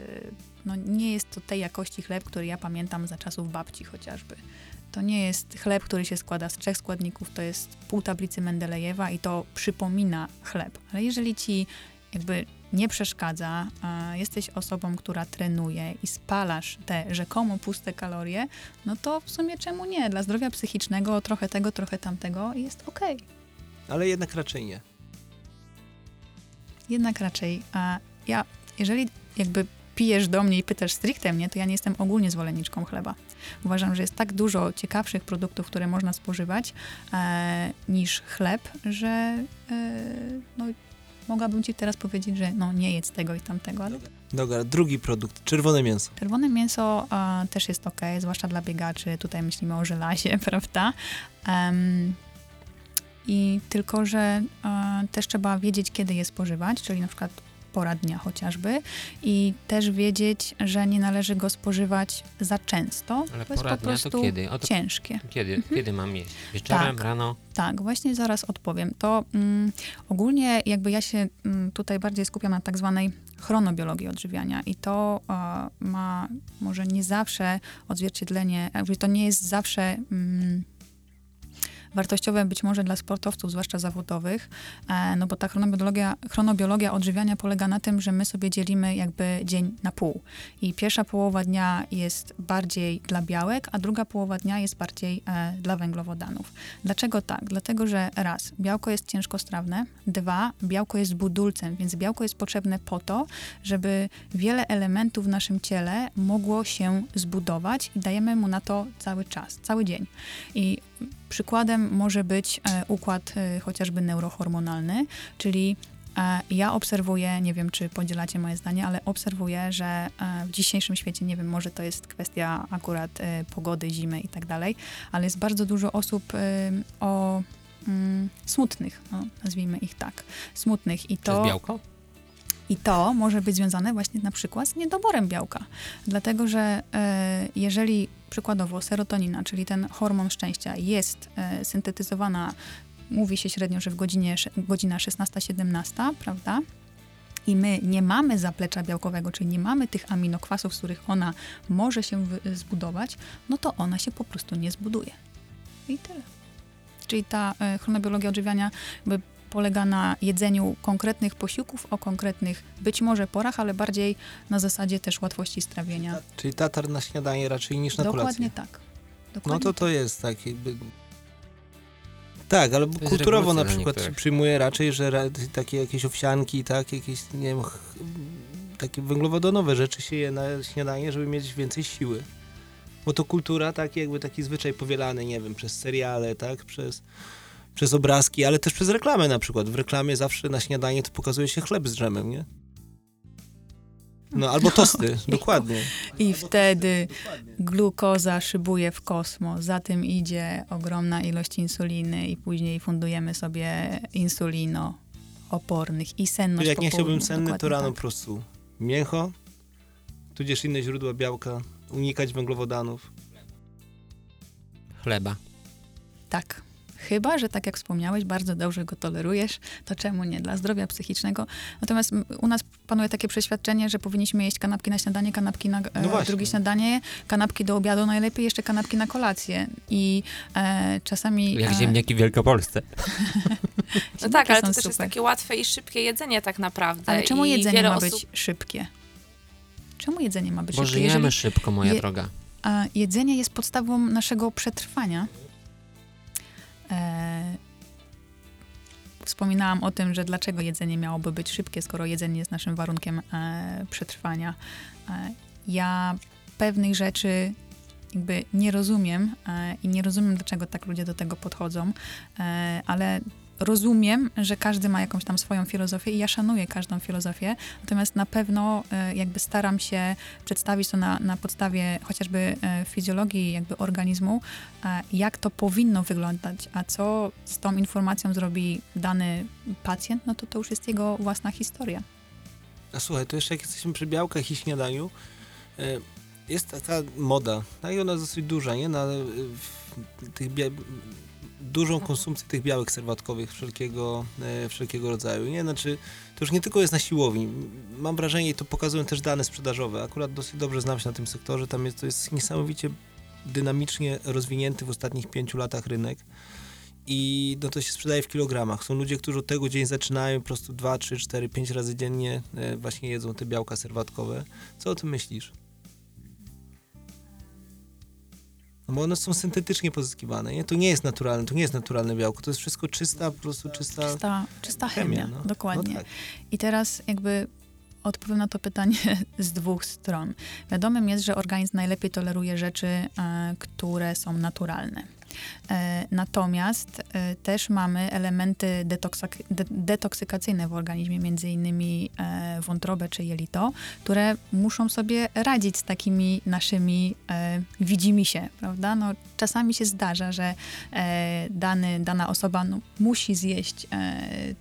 no nie jest to tej jakości chleb, który ja pamiętam za czasów babci chociażby. To nie jest chleb, który się składa z trzech składników, to jest pół tablicy Mendelejewa i to przypomina chleb. Ale jeżeli ci jakby nie przeszkadza, a jesteś osobą, która trenuje i spalasz te rzekomo puste kalorie, no to w sumie czemu nie? Dla zdrowia psychicznego trochę tego, trochę tamtego jest okej. Ale jednak raczej nie. Jednak raczej, a ja, jeżeli jakby pijesz do mnie i pytasz stricte mnie, to ja nie jestem ogólnie zwolenniczką chleba. Uważam, że jest tak dużo ciekawszych produktów, które można spożywać e, niż chleb, że e, no, mogłabym ci teraz powiedzieć, że no nie jedz tego i tamtego, ale Dobra, drugi produkt. Czerwone mięso. Czerwone mięso e, też jest ok, zwłaszcza dla biegaczy. Tutaj myślimy o żelazie, prawda? Em, I tylko, że e, też trzeba wiedzieć, kiedy je spożywać, czyli na przykład pora dnia chociażby. I też wiedzieć, że nie należy go spożywać za często. Ale bo jest po dnia to prostu kiedy? O to ciężkie. kiedy? Kiedy mam jeść? Wieczorem, Tak. rano? Tak, właśnie zaraz odpowiem. To mm, ogólnie jakby ja się mm, tutaj bardziej skupiam na tak zwanej chronobiologii odżywiania i to e, ma może nie zawsze odzwierciedlenie, jakby to nie jest zawsze mm, wartościowe być może dla sportowców, zwłaszcza zawodowych, e, no bo ta chronobiologia, chronobiologia odżywiania polega na tym, że my sobie dzielimy jakby dzień na pół. I pierwsza połowa dnia jest bardziej dla białek, a druga połowa dnia jest bardziej e, dla węglowodanów. Dlaczego tak? Dlatego, że raz, białko jest ciężkostrawne, dwa, białko jest budulcem, więc białko jest potrzebne po to, żeby wiele elementów w naszym ciele mogło się zbudować i dajemy mu na to cały czas, cały dzień. I przykładem może być e, układ e, chociażby neurohormonalny, czyli e, ja obserwuję, nie wiem czy podzielacie moje zdanie, ale obserwuję, że w dzisiejszym świecie, nie wiem, może to jest kwestia akurat pogody, zimy i tak dalej, ale jest bardzo dużo osób o mm, smutnych, no, nazwijmy ich tak, smutnych i To to... jest białko? I to może być związane właśnie na przykład z niedoborem białka. Dlatego, że e, jeżeli przykładowo serotonina, czyli ten hormon szczęścia, jest e, syntetyzowana, mówi się średnio, że w godzinie, godzina 16-17, prawda? I my nie mamy zaplecza białkowego, czyli nie mamy tych aminokwasów, z których ona może się zbudować, no to ona się po prostu nie zbuduje. I tyle. Czyli ta e, chronobiologia odżywiania polega na jedzeniu konkretnych posiłków o konkretnych być może porach, ale bardziej na zasadzie też łatwości strawienia. Czyli tatar na śniadanie raczej niż na Dokładnie kolację. tak. No Dokładnie to to jest tak jakby... Tak, ale kulturowo na przykład się niektórych. przyjmuje raczej, że ra, takie jakieś owsianki, tak, jakieś, nie wiem, takie węglowodanowe rzeczy się je na śniadanie, żeby mieć więcej siły. Bo to kultura, tak jakby taki zwyczaj powielany, nie wiem, przez seriale, tak, przez, przez obrazki, ale też przez reklamę na przykład. W reklamie zawsze na śniadanie to pokazuje się chleb z drzemem, nie? No, albo tosty, dokładnie. I wtedy glukoza szybuje w kosmos, za tym idzie ogromna ilość insuliny i później fundujemy sobie insulino opornych i senność Jak nie chciałbym senny, to rano tak. po prostu mięcho, tudzież inne źródła białka, unikać węglowodanów. Chleba. Tak. Chyba, że tak jak wspomniałeś, bardzo dobrze go tolerujesz, to czemu nie? Dla zdrowia psychicznego. Natomiast u nas panuje takie przeświadczenie, że powinniśmy jeść kanapki na śniadanie, kanapki na e, No drugie śniadanie, kanapki do obiadu, najlepiej jeszcze kanapki na kolację. I e, czasami... Jak e, ziemniaki w Wielkopolsce. No tak, ale to też jest super. takie łatwe i szybkie jedzenie tak naprawdę. Ale czemu I jedzenie ma osób... być szybkie? Czemu jedzenie ma być Bo szybkie? żyjemy Jeżeli szybko, moja je- droga. a jedzenie jest podstawą naszego przetrwania. E, wspominałam o tym, że dlaczego jedzenie miałoby być szybkie, skoro jedzenie jest naszym warunkiem e, przetrwania. E, ja pewnych rzeczy jakby nie rozumiem e, i nie rozumiem, dlaczego tak ludzie do tego podchodzą, e, ale rozumiem, że każdy ma jakąś tam swoją filozofię i ja szanuję każdą filozofię, natomiast na pewno e, jakby staram się przedstawić to na, na podstawie chociażby e, fizjologii jakby organizmu, e, jak to powinno wyglądać, a co z tą informacją zrobi dany pacjent, no to to już jest jego własna historia. A słuchaj, to jeszcze jak jesteśmy przy białkach i śniadaniu, jest taka moda, no i ona jest dosyć duża, nie? Na w, tych bia- dużą konsumpcję tych białek serwatkowych wszelkiego, e, wszelkiego rodzaju, nie? Znaczy, to już nie tylko jest na siłowni. Mam wrażenie, i to pokazują też dane sprzedażowe. Akurat dosyć dobrze znam się na tym sektorze. Tam jest, to jest niesamowicie dynamicznie rozwinięty w ostatnich pięciu latach rynek. I no to się sprzedaje w kilogramach. Są ludzie, którzy od tego dzień zaczynają, po prostu 2, 3, 4, 5 razy dziennie e, właśnie jedzą te białka serwatkowe. Co o tym myślisz? No bo one są syntetycznie pozyskiwane, nie? To nie jest naturalne, to nie jest naturalne białko, to jest wszystko czysta, po prostu czysta, Czysta, czysta chemia, no. dokładnie. No tak. I teraz jakby odpowiem na to pytanie z dwóch stron. Wiadomym jest, że organizm najlepiej toleruje rzeczy, e, które są naturalne. E, natomiast e, też mamy elementy detoksykacyjne w organizmie, między innymi e, wątrobę czy jelito, które muszą sobie radzić z takimi naszymi widzimy się, prawda? No, czasami się zdarza, że dany, dana osoba no, musi zjeść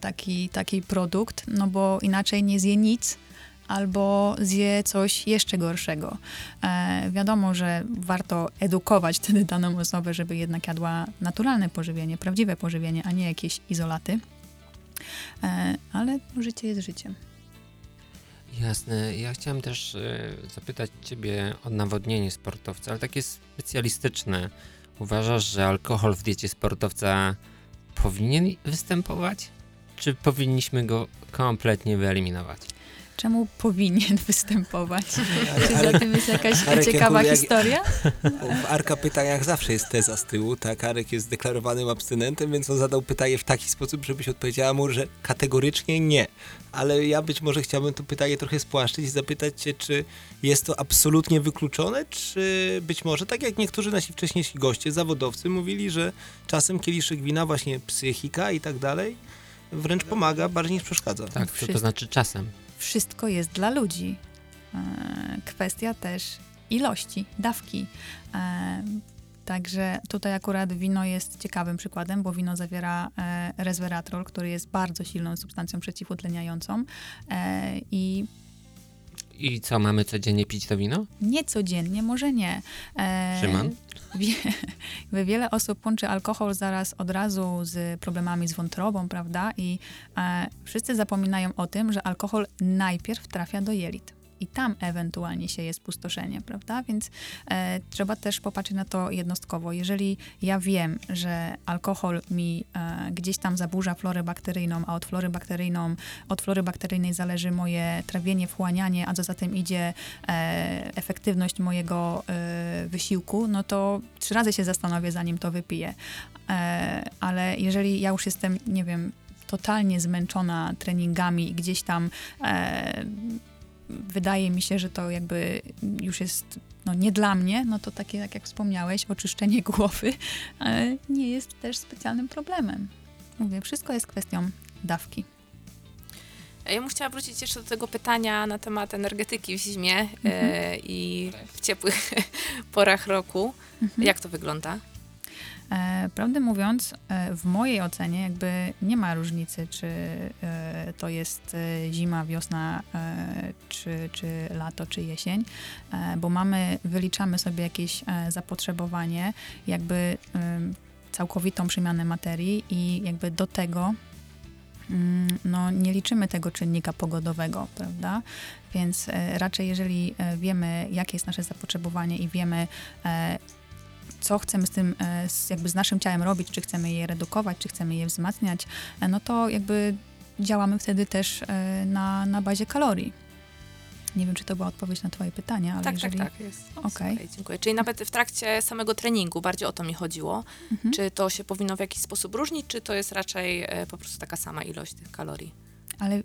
taki, taki produkt, no bo inaczej nie zje nic, albo zje coś jeszcze gorszego. E, wiadomo, że warto edukować wtedy daną osobę, żeby jednak jadła naturalne pożywienie, prawdziwe pożywienie, a nie jakieś izolaty. E, ale życie jest życiem. Jasne. Ja chciałem też e, zapytać ciebie o nawodnienie sportowca, ale takie specjalistyczne. Uważasz, że alkohol w diecie sportowca powinien występować? Czy powinniśmy go kompletnie wyeliminować? Czemu powinien występować? Czy za tym jest jakaś Arek, ciekawa jak- historia? w Arka pytaniach zawsze jest teza z tyłu, tak? Arek jest zdeklarowanym abstynentem, więc on zadał pytanie w taki sposób, żebyś odpowiedziała mu, że kategorycznie nie. Ale ja być może chciałbym to pytanie trochę spłaszczyć i zapytać cię, czy jest to absolutnie wykluczone, czy być może, tak jak niektórzy nasi wcześniejsi goście, zawodowcy, mówili, że czasem kieliszek wina, właśnie psychika i tak dalej, wręcz pomaga bardziej niż przeszkadza. Tak, co to Wszystko. znaczy czasem? Wszystko jest dla ludzi. E, Kwestia też ilości, dawki. E, Także tutaj akurat wino jest ciekawym przykładem, bo wino zawiera e, resveratrol, który jest bardzo silną substancją przeciwutleniającą i I co, mamy codziennie pić to wino? nie codziennie, może nie. E, Szymon? Wie, wie- wiele osób łączy alkohol zaraz od razu z problemami z wątrobą, prawda? I e, wszyscy zapominają o tym, że alkohol najpierw trafia do jelit. I tam ewentualnie się jest pustoszenie, prawda? Więc e, trzeba też popatrzeć na to jednostkowo. Jeżeli ja wiem, że alkohol mi e, gdzieś tam zaburza florę bakteryjną, a od flory bakteryjną, od flory bakteryjnej zależy moje trawienie, wchłanianie, a co za tym idzie e, efektywność mojego e, wysiłku, no to trzy razy się zastanowię, zanim to wypiję. E, ale jeżeli ja już jestem, nie wiem, totalnie zmęczona treningami i gdzieś tam e, wydaje mi się, że to jakby już jest no, nie dla mnie, no to takie, tak jak wspomniałeś, oczyszczenie głowy e, nie jest też specjalnym problemem. Mówię, wszystko jest kwestią dawki. Ja bym chciała wrócić jeszcze do tego pytania na temat energetyki w zimie e, Mhm. i w ciepłych porach roku. Mhm. Jak to wygląda? E, prawdę mówiąc, e, w mojej ocenie jakby nie ma różnicy, czy e, to jest zima, wiosna, czy, czy lato, czy jesień, bo mamy, wyliczamy sobie jakieś zapotrzebowanie, jakby całkowitą przemianę materii i jakby do tego mm, no, nie liczymy tego czynnika pogodowego, prawda? Więc raczej jeżeli wiemy, jakie jest nasze zapotrzebowanie i wiemy, co chcemy z tym, e, z, jakby z naszym ciałem robić, czy chcemy je redukować, czy chcemy je wzmacniać, e, no to jakby działamy wtedy też e, na, na bazie kalorii. Nie wiem, czy to była odpowiedź na twoje pytanie, ale tak, jeżeli... tak, tak. Jest. Okej, dziękuję. Czyli nawet w trakcie samego treningu, bardziej o to mi chodziło. Mhm. Czy to się powinno w jakiś sposób różnić, czy to jest raczej po prostu taka sama ilość tych kalorii? Ale y,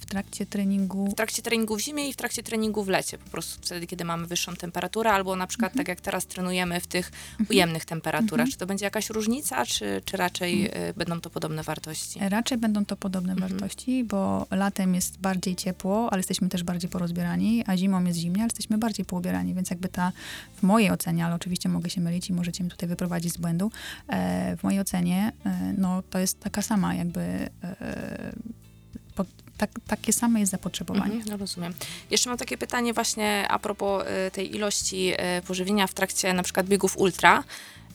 w trakcie treningu... W trakcie treningu w zimie i w trakcie treningu w lecie, po prostu wtedy, kiedy mamy wyższą temperaturę, albo na przykład tak jak teraz trenujemy w tych ujemnych temperaturach. Mhm. Czy to będzie jakaś różnica, czy, czy raczej e, będą to podobne wartości? Raczej będą to podobne Mhm. wartości, bo latem jest bardziej ciepło, ale jesteśmy też bardziej porozbierani, a zimą jest zimnie, ale jesteśmy bardziej poubierani, więc jakby ta, w mojej ocenie, ale oczywiście mogę się mylić i możecie mnie tutaj wyprowadzić z błędu, e, w mojej ocenie, e, no to jest taka sama jakby, e, po, tak, takie same jest zapotrzebowanie. Mhm, no rozumiem. Jeszcze mam takie pytanie właśnie a propos e, tej ilości e, pożywienia w trakcie na przykład biegów ultra.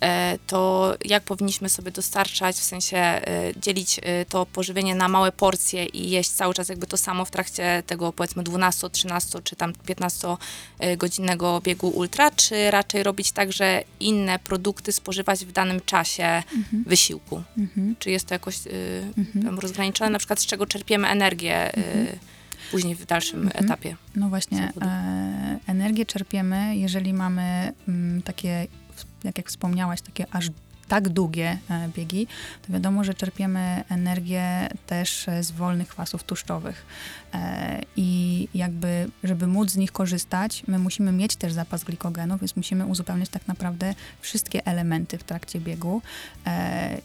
E, to jak powinniśmy sobie dostarczać, w sensie e, dzielić e, to pożywienie na małe porcje i jeść cały czas jakby to samo w trakcie tego powiedzmy 12, 13 czy tam 15 e, godzinnego biegu ultra, czy raczej robić tak, że inne produkty spożywać w danym czasie Mhm. wysiłku? Mhm. Czy jest to jakoś Mhm. rozgraniczone, na przykład z czego czerpiemy energię Mhm. później w dalszym Mhm. etapie? No właśnie, e, energię czerpiemy, jeżeli mamy mm, takie, jak, jak wspomniałaś, takie aż tak długie e, biegi, to wiadomo, że czerpiemy energię też e, z wolnych kwasów tłuszczowych. E, I jakby, żeby móc z nich korzystać, my musimy mieć też zapas glikogenu, więc musimy uzupełniać tak naprawdę wszystkie elementy w trakcie biegu.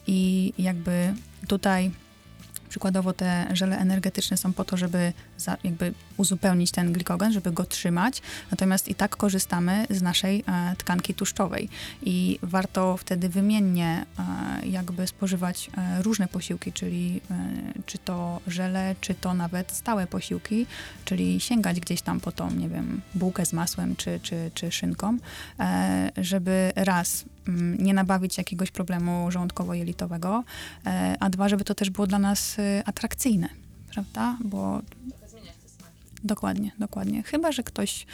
I jakby tutaj Przykładowo te żele energetyczne są po to, żeby za, jakby uzupełnić ten glikogen, żeby go trzymać, natomiast i tak korzystamy z naszej e, tkanki tłuszczowej. I warto wtedy wymiennie e, jakby spożywać e, różne posiłki, czyli e, czy to żele, czy to nawet stałe posiłki, czyli sięgać gdzieś tam po tą, nie wiem, bułkę z masłem czy, czy, czy szynką, e, żeby raz nie nabawić jakiegoś problemu żołądkowo-jelitowego, e, a dwa, żeby to też było dla nas e, atrakcyjne, prawda? Bo Dokładnie, dokładnie. Chyba, że ktoś.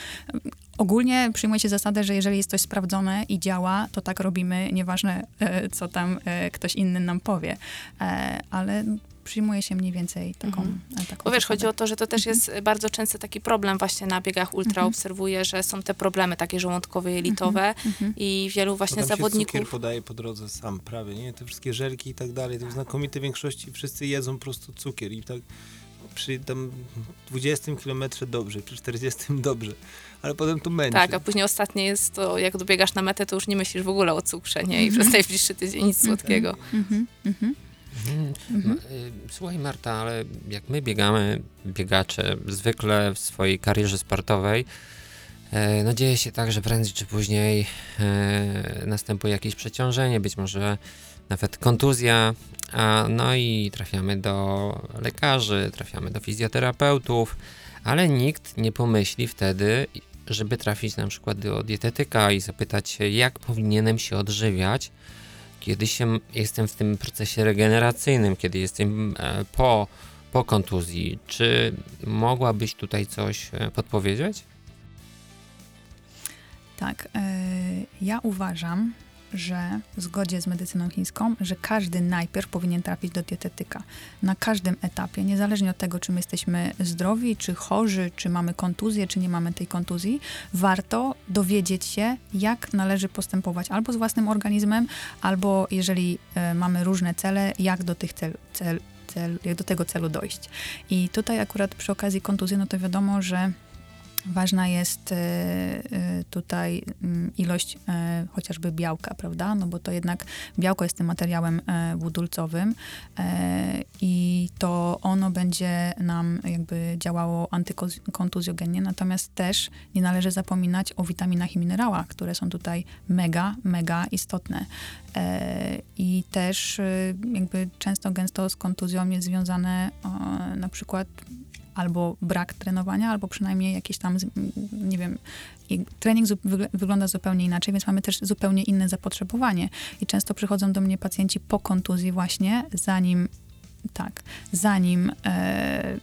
Ogólnie przyjmuje się zasadę, że jeżeli jest coś sprawdzone i działa, to tak robimy, nieważne e, co tam e, ktoś inny nam powie. Ale przyjmuje się mniej więcej taką, Mhm. e, taką Bo wiesz, chodzi o to, że to też jest bardzo często taki problem właśnie na biegach ultra. Mhm. Obserwuję, że są te problemy takie żołądkowe, jelitowe Mhm. i wielu właśnie tam się cukier zawodników... podaje po drodze sam prawie, nie? Te wszystkie żelki i tak dalej, to w znakomitej większości wszyscy jedzą po prostu cukier i tak przy tam 20 kilometrze dobrze, przy 40 dobrze, ale potem to męczy. Tak, a później ostatnie jest to, jak dobiegasz na metę, to już nie myślisz w ogóle o cukrze, nie? I Mhm. przez najbliższy tydzień nic słodkiego. Mhm. Mhm. Mhm. Y, Słuchaj Marta, ale jak my biegamy, biegacze, zwykle w swojej karierze sportowej, e, no dzieje się tak, że prędzej czy później e, następuje jakieś przeciążenie, być może nawet kontuzja, a no i trafiamy do lekarzy, trafiamy do fizjoterapeutów, ale nikt nie pomyśli wtedy, żeby trafić na przykład do dietetyka i zapytać się, jak powinienem się odżywiać, kiedy się, jestem w tym procesie regeneracyjnym, kiedy jestem e, po, po kontuzji. Czy mogłabyś tutaj coś e, podpowiedzieć? Tak. e, ja uważam, że w zgodzie z medycyną chińską, że każdy najpierw powinien trafić do dietetyka. Na każdym etapie, niezależnie od tego, czy my jesteśmy zdrowi, czy chorzy, czy mamy kontuzję, czy nie mamy tej kontuzji, warto dowiedzieć się, jak należy postępować albo z własnym organizmem, albo jeżeli e, mamy różne cele, jak do tych cel, cel, cel, jak do tego celu dojść. I tutaj akurat przy okazji kontuzji, no to wiadomo, że Ważna jest e, e, tutaj mm, ilość e, chociażby białka, prawda? No bo to jednak białko jest tym materiałem budulcowym i to ono będzie nam jakby działało antykontuzjogennie, natomiast też nie należy zapominać o witaminach i minerałach, które są tutaj mega, mega istotne. I też jakby często, gęsto z kontuzją jest związane na przykład albo brak trenowania, albo przynajmniej jakieś tam, nie wiem, trening wygląda zupełnie inaczej, więc mamy też zupełnie inne zapotrzebowanie. I często przychodzą do mnie pacjenci po kontuzji właśnie, zanim, tak, zanim, e,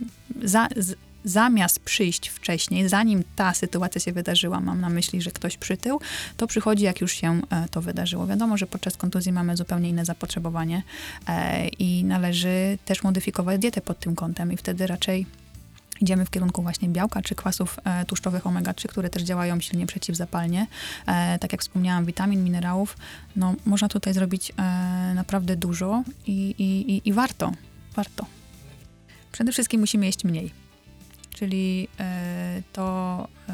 za, z, zamiast przyjść wcześniej, zanim ta sytuacja się wydarzyła, mam na myśli, że ktoś przytył, to przychodzi, jak już się e, to wydarzyło. Wiadomo, że podczas kontuzji mamy zupełnie inne zapotrzebowanie e, i należy też modyfikować dietę pod tym kątem i wtedy raczej Idziemy w kierunku właśnie białka czy kwasów e, tłuszczowych omega-3, które też działają silnie przeciwzapalnie. E, tak jak wspomniałam, witamin, minerałów. No, można tutaj zrobić e, naprawdę dużo i, i, i, i warto. Warto. Przede wszystkim musimy jeść mniej. Czyli e, to, e,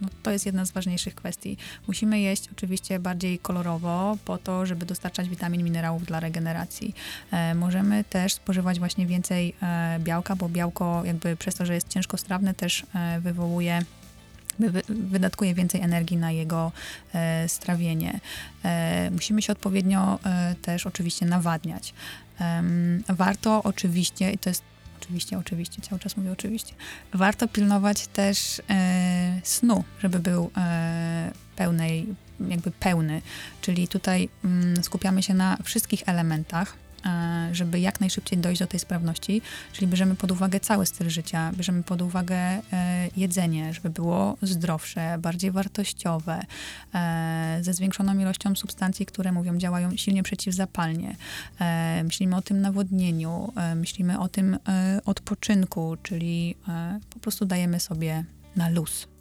no, to jest jedna z ważniejszych kwestii. Musimy jeść oczywiście bardziej kolorowo, po to, żeby dostarczać witamin, minerałów dla regeneracji. E, możemy też spożywać właśnie więcej białka, bo białko jakby przez to, że jest ciężkostrawne, też wywołuje wy- wy- wydatkuje więcej energii na jego e, strawienie. E, musimy się odpowiednio e, też oczywiście nawadniać. Warto oczywiście, i to jest oczywiście, oczywiście, cały czas mówię oczywiście, warto pilnować też e, snu, żeby był e, pełnej, jakby pełny. Czyli tutaj mm, skupiamy się na wszystkich elementach, żeby jak najszybciej dojść do tej sprawności, czyli bierzemy pod uwagę cały styl życia, bierzemy pod uwagę e, jedzenie, żeby było zdrowsze, bardziej wartościowe, e, ze zwiększoną ilością substancji, które mówią, działają silnie przeciwzapalnie. E, myślimy o tym nawodnieniu, e, myślimy o tym e, odpoczynku, czyli e, po prostu dajemy sobie na luz.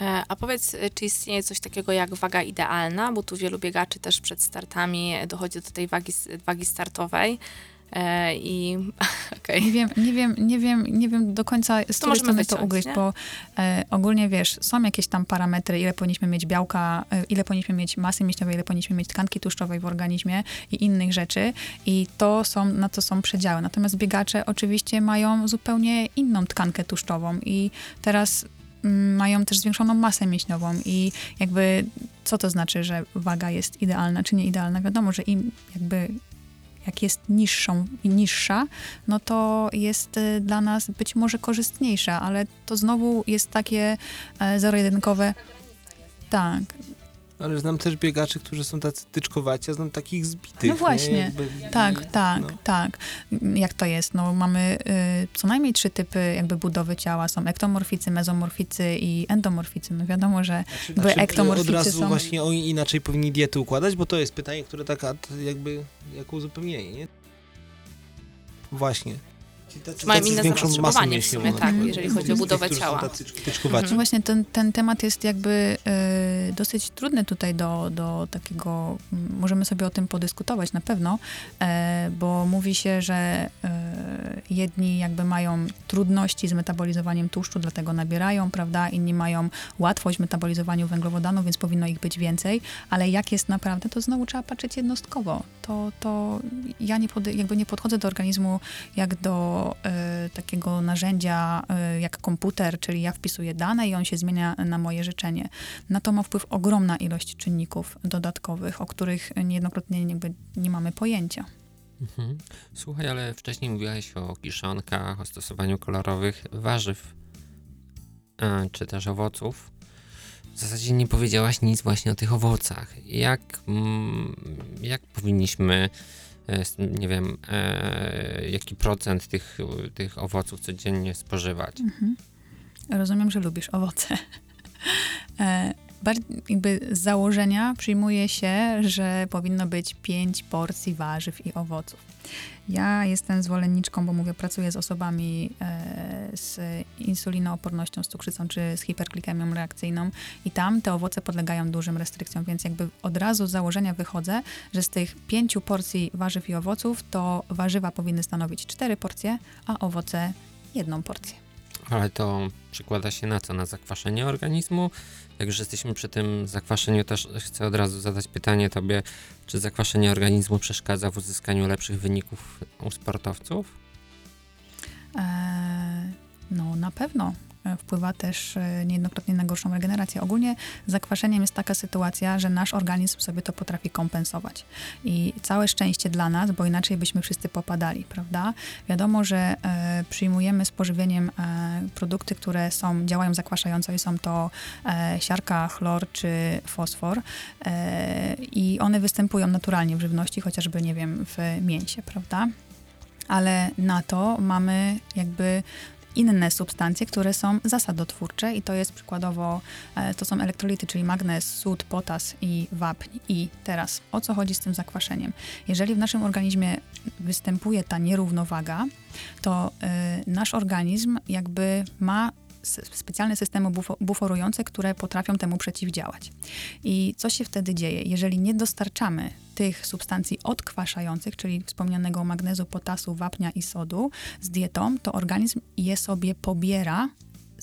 E, A powiedz, y, czy istnieje coś takiego jak waga idealna, bo tu wielu biegaczy też przed startami dochodzi do tej wagi, wagi startowej. E, I okej. Nie wiem, nie wiem, nie wiem, nie wiem do końca, z której strony to wyciąć, ugryźć, nie? bo e, ogólnie wiesz, są jakieś tam parametry, ile powinniśmy mieć białka, e, ile powinniśmy mieć masy mięśniowej, ile powinniśmy mieć tkanki tłuszczowej w organizmie i innych rzeczy i to są, na to są przedziały. Natomiast biegacze oczywiście mają zupełnie inną tkankę tłuszczową i teraz mają też zwiększoną masę mięśniową i jakby co to znaczy, że waga jest idealna czy nie idealna? Wiadomo, że im jakby jak jest niższą i niższa, no to jest y, dla nas być może korzystniejsza, ale to znowu jest takie e, zero-jedynkowe. Tak, Ale znam też biegaczy, którzy są tacy tyczkowaci, a znam takich zbitych. No właśnie. Nie? Jakby, tak, tak, no. tak. Jak to jest? No mamy y, co najmniej trzy typy jakby budowy ciała. Są ektomorficy, mezomorficy i endomorficy. No wiadomo, że Czy, Jakby czy ektomorficy od razu są- właśnie oni inaczej powinni diety układać, bo to jest pytanie, które taka t- jakby jako uzupełnienie, nie? Właśnie. Czy mają Tacy z inne zapotrzebowanie w sumie, tak, na jeżeli chodzi o budowę ciała. tacy szpiteczkowaci. No właśnie ten, ten, ten temat jest jakby e, dosyć trudny tutaj do, do takiego, m, możemy sobie o tym podyskutować na pewno, e, bo mówi się, że e, jedni jakby mają trudności z metabolizowaniem tłuszczu, dlatego nabierają, prawda, inni mają łatwość w metabolizowaniu węglowodanów, więc powinno ich być więcej, ale jak jest naprawdę, to znowu trzeba patrzeć jednostkowo. To, to ja nie pod, jakby nie podchodzę do organizmu jak do e, takiego narzędzia e, jak komputer, czyli ja wpisuję dane i on się zmienia na moje życzenie. Na to ma wpływ ogromna ilość czynników dodatkowych, o których niejednokrotnie jakby nie mamy pojęcia. Mhm. Słuchaj, ale wcześniej mówiłaś o kiszonkach, o stosowaniu kolorowych warzyw, czy też owoców. W zasadzie nie powiedziałaś nic właśnie o tych owocach. Jak, mm, jak powinniśmy, nie wiem, e, jaki procent tych, tych owoców codziennie spożywać? Mhm. Rozumiem, że lubisz owoce. Jakby z założenia przyjmuje się, że powinno być pięć porcji warzyw i owoców. Ja jestem zwolenniczką, bo mówię, pracuję z osobami e, z insulinoopornością, z cukrzycą czy z hiperglikemią reakcyjną i tam te owoce podlegają dużym restrykcjom, więc jakby od razu z założenia wychodzę, że z tych pięciu porcji warzyw i owoców to warzywa powinny stanowić cztery porcje, a owoce jedną porcję. Ale to przekłada się na co? Na zakwaszenie organizmu? Jak już jesteśmy przy tym zakwaszeniu, też chcę od razu zadać pytanie tobie, czy zakwaszenie organizmu przeszkadza w uzyskaniu lepszych wyników u sportowców? E, No, na pewno. Wpływa też e, niejednokrotnie na gorszą regenerację. Ogólnie zakwaszeniem jest taka sytuacja, że nasz organizm sobie to potrafi kompensować. I całe szczęście dla nas, bo inaczej byśmy wszyscy popadali, prawda? Wiadomo, że e, przyjmujemy z pożywieniem e, produkty, które są, działają zakwaszająco i są to e, siarka, chlor czy fosfor. E, I one występują naturalnie w żywności, chociażby, nie wiem, w mięsie, prawda? ale na to mamy jakby inne substancje, które są zasadotwórcze i to jest przykładowo, e, to są elektrolity, czyli magnez, sód, potas i wapń. I teraz, o co chodzi z tym zakwaszeniem? Jeżeli w naszym organizmie występuje ta nierównowaga, to e, nasz organizm jakby ma specjalne systemy bufo- buforujące, które potrafią temu przeciwdziałać. I co się wtedy dzieje? Jeżeli nie dostarczamy tych substancji odkwaszających, czyli wspomnianego magnezu, potasu, wapnia i sodu z dietą, to organizm je sobie pobiera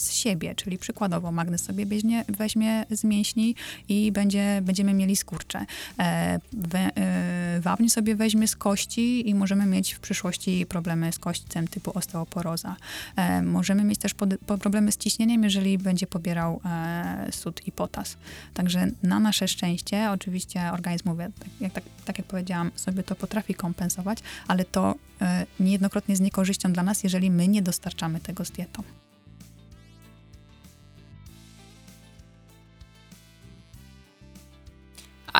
z siebie, czyli przykładowo magnez sobie weźmie, weźmie z mięśni i będzie, będziemy mieli skurcze. E, we, e, wapń sobie weźmie z kości i możemy mieć w przyszłości problemy z kośćcem typu osteoporoza. E, możemy mieć też pod, po problemy z ciśnieniem, jeżeli będzie pobierał e, sód i potas. Także na nasze szczęście, oczywiście organizm, mówię, tak jak, tak, tak jak powiedziałam, sobie to potrafi kompensować, ale to e, niejednokrotnie z niekorzyścią dla nas, jeżeli my nie dostarczamy tego z dietą.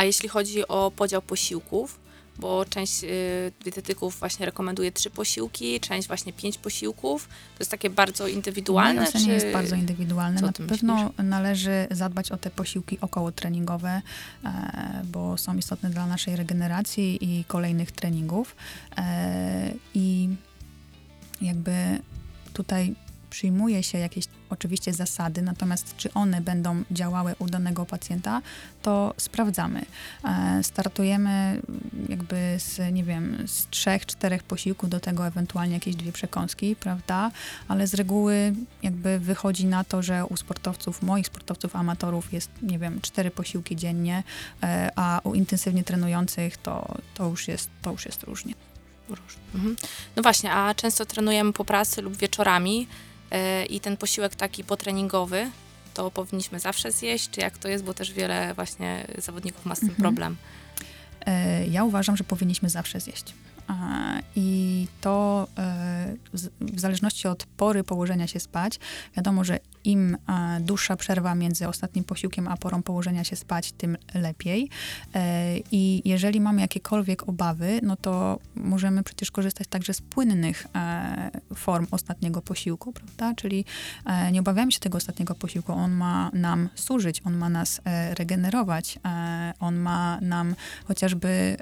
A jeśli chodzi o podział posiłków, bo część y, dietetyków właśnie rekomenduje trzy posiłki, część właśnie pięć posiłków. To jest takie bardzo indywidualne. ocenie czy... jest bardzo indywidualne. co Na pewno należy zadbać o te posiłki okołotreningowe, e, bo są istotne dla naszej regeneracji i kolejnych treningów. E, I jakby tutaj przyjmuje się jakieś oczywiście zasady, natomiast czy one będą działały u danego pacjenta, to sprawdzamy. E, Startujemy jakby z, nie wiem, z trzech, czterech posiłków, do tego ewentualnie jakieś dwie przekąski, prawda? Ale z reguły jakby wychodzi na to, że u sportowców, moich sportowców amatorów jest, nie wiem, cztery posiłki dziennie, e, a u intensywnie trenujących to, to, już, jest, to już jest różnie. Mhm. No właśnie, a często trenujemy po pracy lub wieczorami i ten posiłek taki potreningowy, to powinniśmy zawsze zjeść, czy jak to jest, bo też wiele właśnie zawodników ma z tym Mhm. problem. E, Ja uważam, że powinniśmy zawsze zjeść. E, I to e, w zależności od pory położenia się spać, wiadomo, że im e, dłuższa przerwa między ostatnim posiłkiem a porą położenia się spać, tym lepiej. E, I jeżeli mamy jakiekolwiek obawy, no to możemy przecież korzystać także z płynnych e, form ostatniego posiłku, prawda? Czyli nie obawiamy się tego ostatniego posiłku. On ma nam służyć, on ma nas regenerować, On ma nam chociażby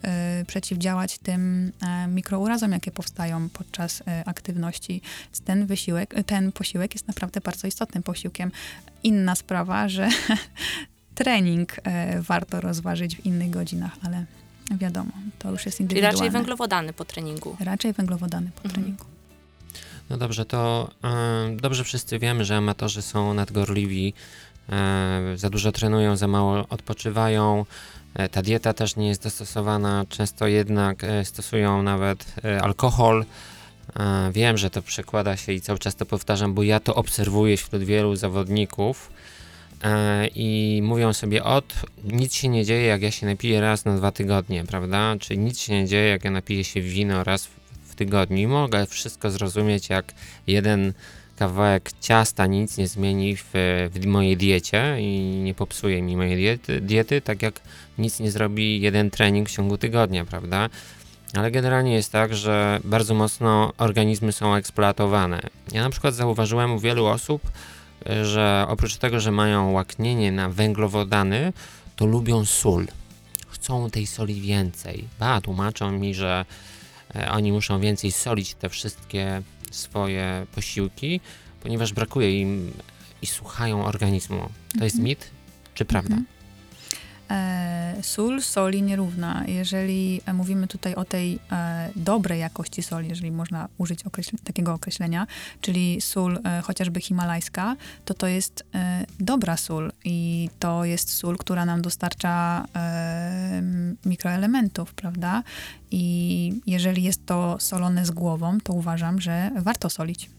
przeciwdziałać tym mikrourazom, jakie powstają podczas aktywności. Ten wysiłek, ten posiłek jest naprawdę bardzo istotnym posiłkiem. Inna sprawa, że trening e, warto rozważyć w innych godzinach, ale wiadomo, to już jest Czyli indywidualne. raczej węglowodany po treningu. Raczej węglowodany po Mhm. treningu. No dobrze, to e, dobrze wszyscy wiemy, że amatorzy są nadgorliwi, e, za dużo trenują, za mało odpoczywają. E, ta dieta też nie jest dostosowana, często jednak e, stosują nawet e, alkohol. E, wiem, że to przekłada się i cały czas to powtarzam, bo ja to obserwuję wśród wielu zawodników e, i mówią sobie, od nic się nie dzieje, jak ja się napiję raz na dwa tygodnie, prawda? Czy nic się nie dzieje, jak ja napiję się wino raz w, tygodniu. I mogę wszystko zrozumieć, jak jeden kawałek ciasta nic nie zmieni w, w mojej diecie i nie popsuje mi mojej diety, diety, tak jak nic nie zrobi jeden trening w ciągu tygodnia, prawda? Ale generalnie jest tak, że bardzo mocno organizmy są eksploatowane. Ja na przykład zauważyłem u wielu osób, że oprócz tego, że mają łaknienie na węglowodany, to lubią sól. Chcą tej soli więcej. Ba, tłumaczą mi, że e, oni muszą więcej solić te wszystkie swoje posiłki, ponieważ brakuje im i słuchają organizmu. To jest Mhm. mit czy prawda? Mhm. E, sól soli nierówna. Jeżeli e, mówimy tutaj o tej e, dobrej jakości soli, jeżeli można użyć takiego określenia, czyli sól chociażby himalajska, to to jest dobra sól i to jest sól, która nam dostarcza mikroelementów, prawda? I jeżeli jest to solone z głową, to uważam, że warto solić.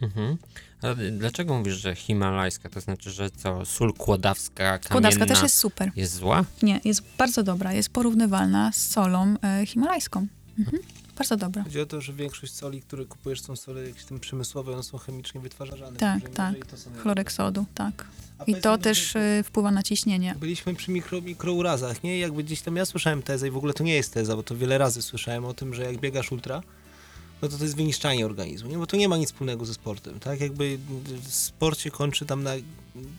Mhm. Ale dlaczego mówisz, że himalajska? To znaczy, że co, sól kłodawska, kamienna Kłodawska też jest super. jest zła? Nie, jest bardzo dobra. Jest porównywalna z solą e, himalajską. Mhm. Bardzo dobra. Chodzi o to, że większość soli, które kupujesz, są sole jakieś tam przemysłowe, one są chemicznie wytwarzane. Tak, tak. Chlorek tak. A I to też e, wpływa na ciśnienie. Byliśmy przy mikro, mikrourazach, nie? Jakby gdzieś tam ja słyszałem tezę i w ogóle to nie jest teza, bo to wiele razy słyszałem o tym, że jak biegasz ultra, no to to jest wyniszczanie organizmu, nie? Bo to nie ma nic wspólnego ze sportem, tak? Jakby sport się kończy tam na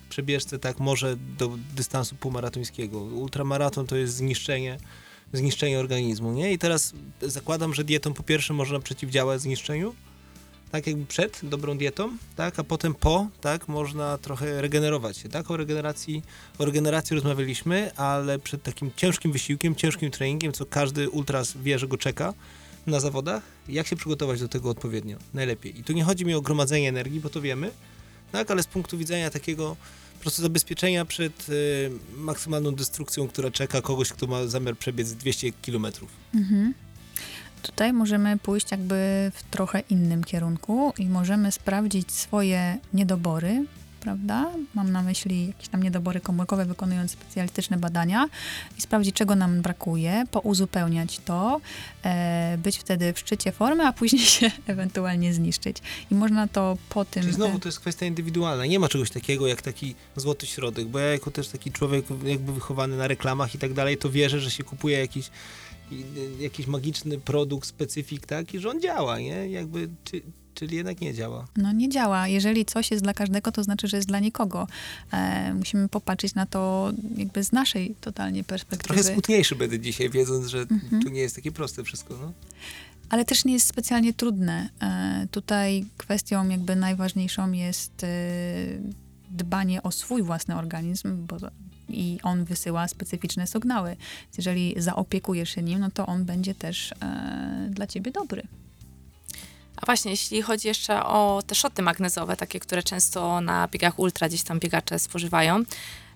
przebieżce, tak, może do dystansu półmaratońskiego. Ultramaraton to jest zniszczenie, zniszczenie organizmu, nie? I teraz zakładam, że dietą po pierwsze można przeciwdziałać zniszczeniu, tak jakby przed dobrą dietą, tak, a potem po, tak, można trochę regenerować się, tak, o regeneracji, o regeneracji rozmawialiśmy, ale przed takim ciężkim wysiłkiem, ciężkim treningiem, co każdy ultras wie, że go czeka na zawodach, jak się przygotować do tego odpowiednio, najlepiej. I tu nie chodzi mi o gromadzenie energii, bo to wiemy, tak, ale z punktu widzenia takiego po prostu zabezpieczenia przed y, maksymalną destrukcją, która czeka kogoś, kto ma zamiar przebiec 200 kilometrów. Mhm. Tutaj możemy pójść jakby w trochę innym kierunku i możemy sprawdzić swoje niedobory, prawda? Mam na myśli jakieś tam niedobory komórkowe, wykonując specjalistyczne badania i sprawdzić, czego nam brakuje, pouzupełniać to, e, być wtedy w szczycie formy, a później się ewentualnie zniszczyć. I można to po tym... Czyli znowu to jest kwestia indywidualna. Nie ma czegoś takiego jak taki złoty środek, bo ja jako też taki człowiek jakby wychowany na reklamach i tak dalej, to wierzę, że się kupuje jakiś, y, jakiś magiczny produkt, specyfik, tak, i że on działa, nie? Jakby, czy, czyli jednak nie działa. No nie działa. Jeżeli coś jest dla każdego, to znaczy, że jest dla nikogo. E, musimy popatrzeć na to jakby z naszej totalnie perspektywy. Trochę smutniejszy będę dzisiaj, wiedząc, że Mhm. tu nie jest takie proste wszystko, no. Ale też nie jest specjalnie trudne. E, tutaj kwestią jakby najważniejszą jest e, dbanie o swój własny organizm, bo i on wysyła specyficzne sygnały. Jeżeli zaopiekujesz się nim, no to on będzie też e, dla ciebie dobry. A właśnie, jeśli chodzi jeszcze o te szoty magnezowe, takie, które często na biegach ultra gdzieś tam biegacze spożywają,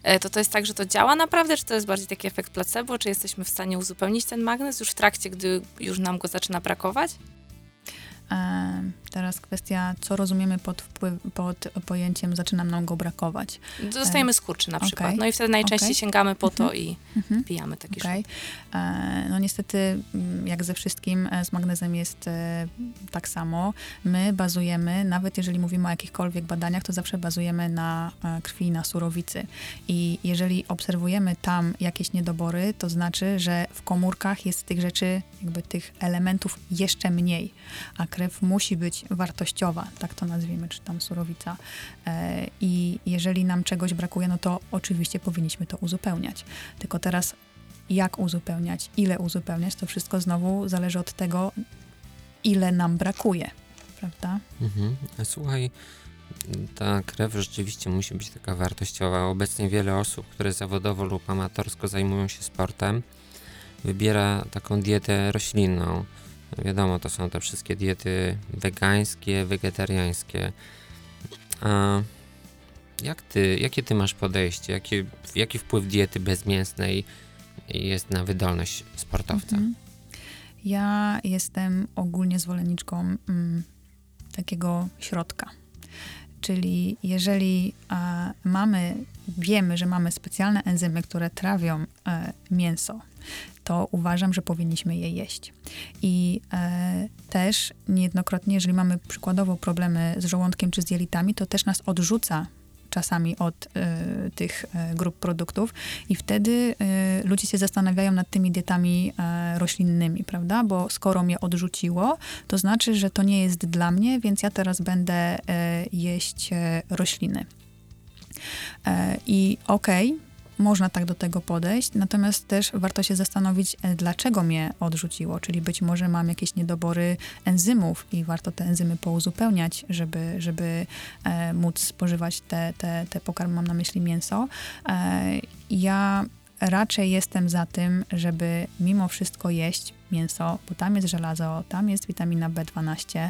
e, to to jest tak, że to działa naprawdę, czy to jest bardziej taki efekt placebo, czy jesteśmy w stanie uzupełnić ten magnez już w trakcie, gdy już nam go zaczyna brakować? E, teraz kwestia, co rozumiemy pod, wpływ, pod pojęciem zaczyna nam go brakować. Dostajemy skurczy na przykład. okej, No i wtedy najczęściej okej. sięgamy po to Mhm. i Mhm. pijamy taki Okej. szot. E, No niestety, mm, jak ze wszystkim, e, z magnezem jest e, tak samo. My bazujemy, nawet jeżeli mówimy o jakichkolwiek badaniach, to zawsze bazujemy na e, krwi, na surowicy. I jeżeli obserwujemy tam jakieś niedobory, to znaczy, że w komórkach jest tych rzeczy, jakby tych elementów jeszcze mniej, a krew musi być wartościowa, tak to nazwijmy, czy tam surowica. E, I jeżeli nam czegoś brakuje, no to oczywiście powinniśmy to uzupełniać. Tylko teraz jak uzupełniać, ile uzupełniać, to wszystko znowu zależy od tego, ile nam brakuje, prawda? Mhm. Słuchaj, ta krew rzeczywiście musi być taka wartościowa. Obecnie wiele osób, które zawodowo lub amatorsko zajmują się sportem, wybiera taką dietę roślinną. Wiadomo, to są te wszystkie diety wegańskie, wegetariańskie. A jak ty, jakie ty masz podejście? Jaki, jaki wpływ diety bezmięsnej jest na wydolność sportowca? Mhm. Ja jestem ogólnie zwolenniczką mm, takiego środka. Czyli jeżeli e, mamy, wiemy, że mamy specjalne enzymy, które trawią e, mięso, to uważam, że powinniśmy je jeść. I e, też niejednokrotnie, jeżeli mamy przykładowo problemy z żołądkiem czy z jelitami, to też nas odrzuca czasami od e, tych e, grup produktów i wtedy e, ludzie się zastanawiają nad tymi dietami roślinnymi, prawda? Bo skoro mnie odrzuciło, to znaczy, że to nie jest dla mnie, więc ja teraz będę jeść rośliny. I okej, można tak do tego podejść, natomiast też warto się zastanowić, e, dlaczego mnie odrzuciło, czyli być może mam jakieś niedobory enzymów i warto te enzymy pouzupełniać, żeby, żeby e, móc spożywać te, te, te pokarmy, mam na myśli mięso. E, ja raczej jestem za tym, żeby mimo wszystko jeść mięso, bo tam jest żelazo, tam jest witamina B12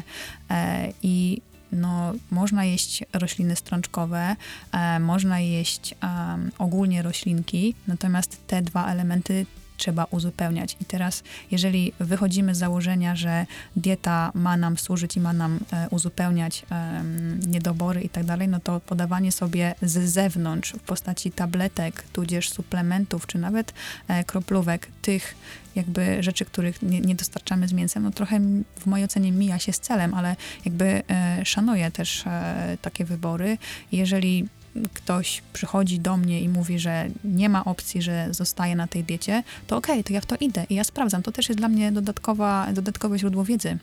e, i no, można jeść rośliny strączkowe, e, można jeść em, ogólnie roślinki, natomiast te dwa elementy trzeba uzupełniać. I teraz, jeżeli wychodzimy z założenia, że dieta ma nam służyć i ma nam e, uzupełniać em, niedobory i tak dalej, no to podawanie sobie z zewnątrz w postaci tabletek, tudzież suplementów, czy nawet e, kroplówek tych jakby rzeczy, których nie, nie dostarczamy z mięsem, no trochę w mojej ocenie mija się z celem, ale jakby e, szanuję też e, takie wybory. Jeżeli ktoś przychodzi do mnie i mówi, że nie ma opcji, że zostaje na tej diecie, to okej, to ja w to idę i ja sprawdzam. To też jest dla mnie dodatkowa, dodatkowe źródło wiedzy.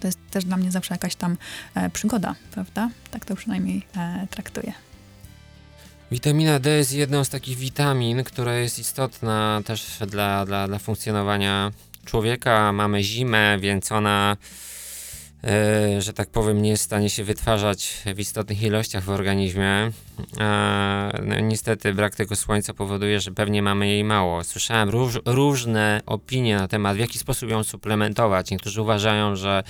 To jest też dla mnie zawsze jakaś tam e, przygoda, prawda? Tak to przynajmniej e, traktuję. Witamina D jest jedną z takich witamin, która jest istotna też dla, dla, dla funkcjonowania człowieka. Mamy zimę, więc ona, że tak powiem, nie jest w stanie się wytwarzać w istotnych ilościach w organizmie. A, no, niestety brak tego słońca powoduje, że pewnie mamy jej mało. Słyszałem róż, różne opinie na temat, w jaki sposób ją suplementować. Niektórzy uważają, że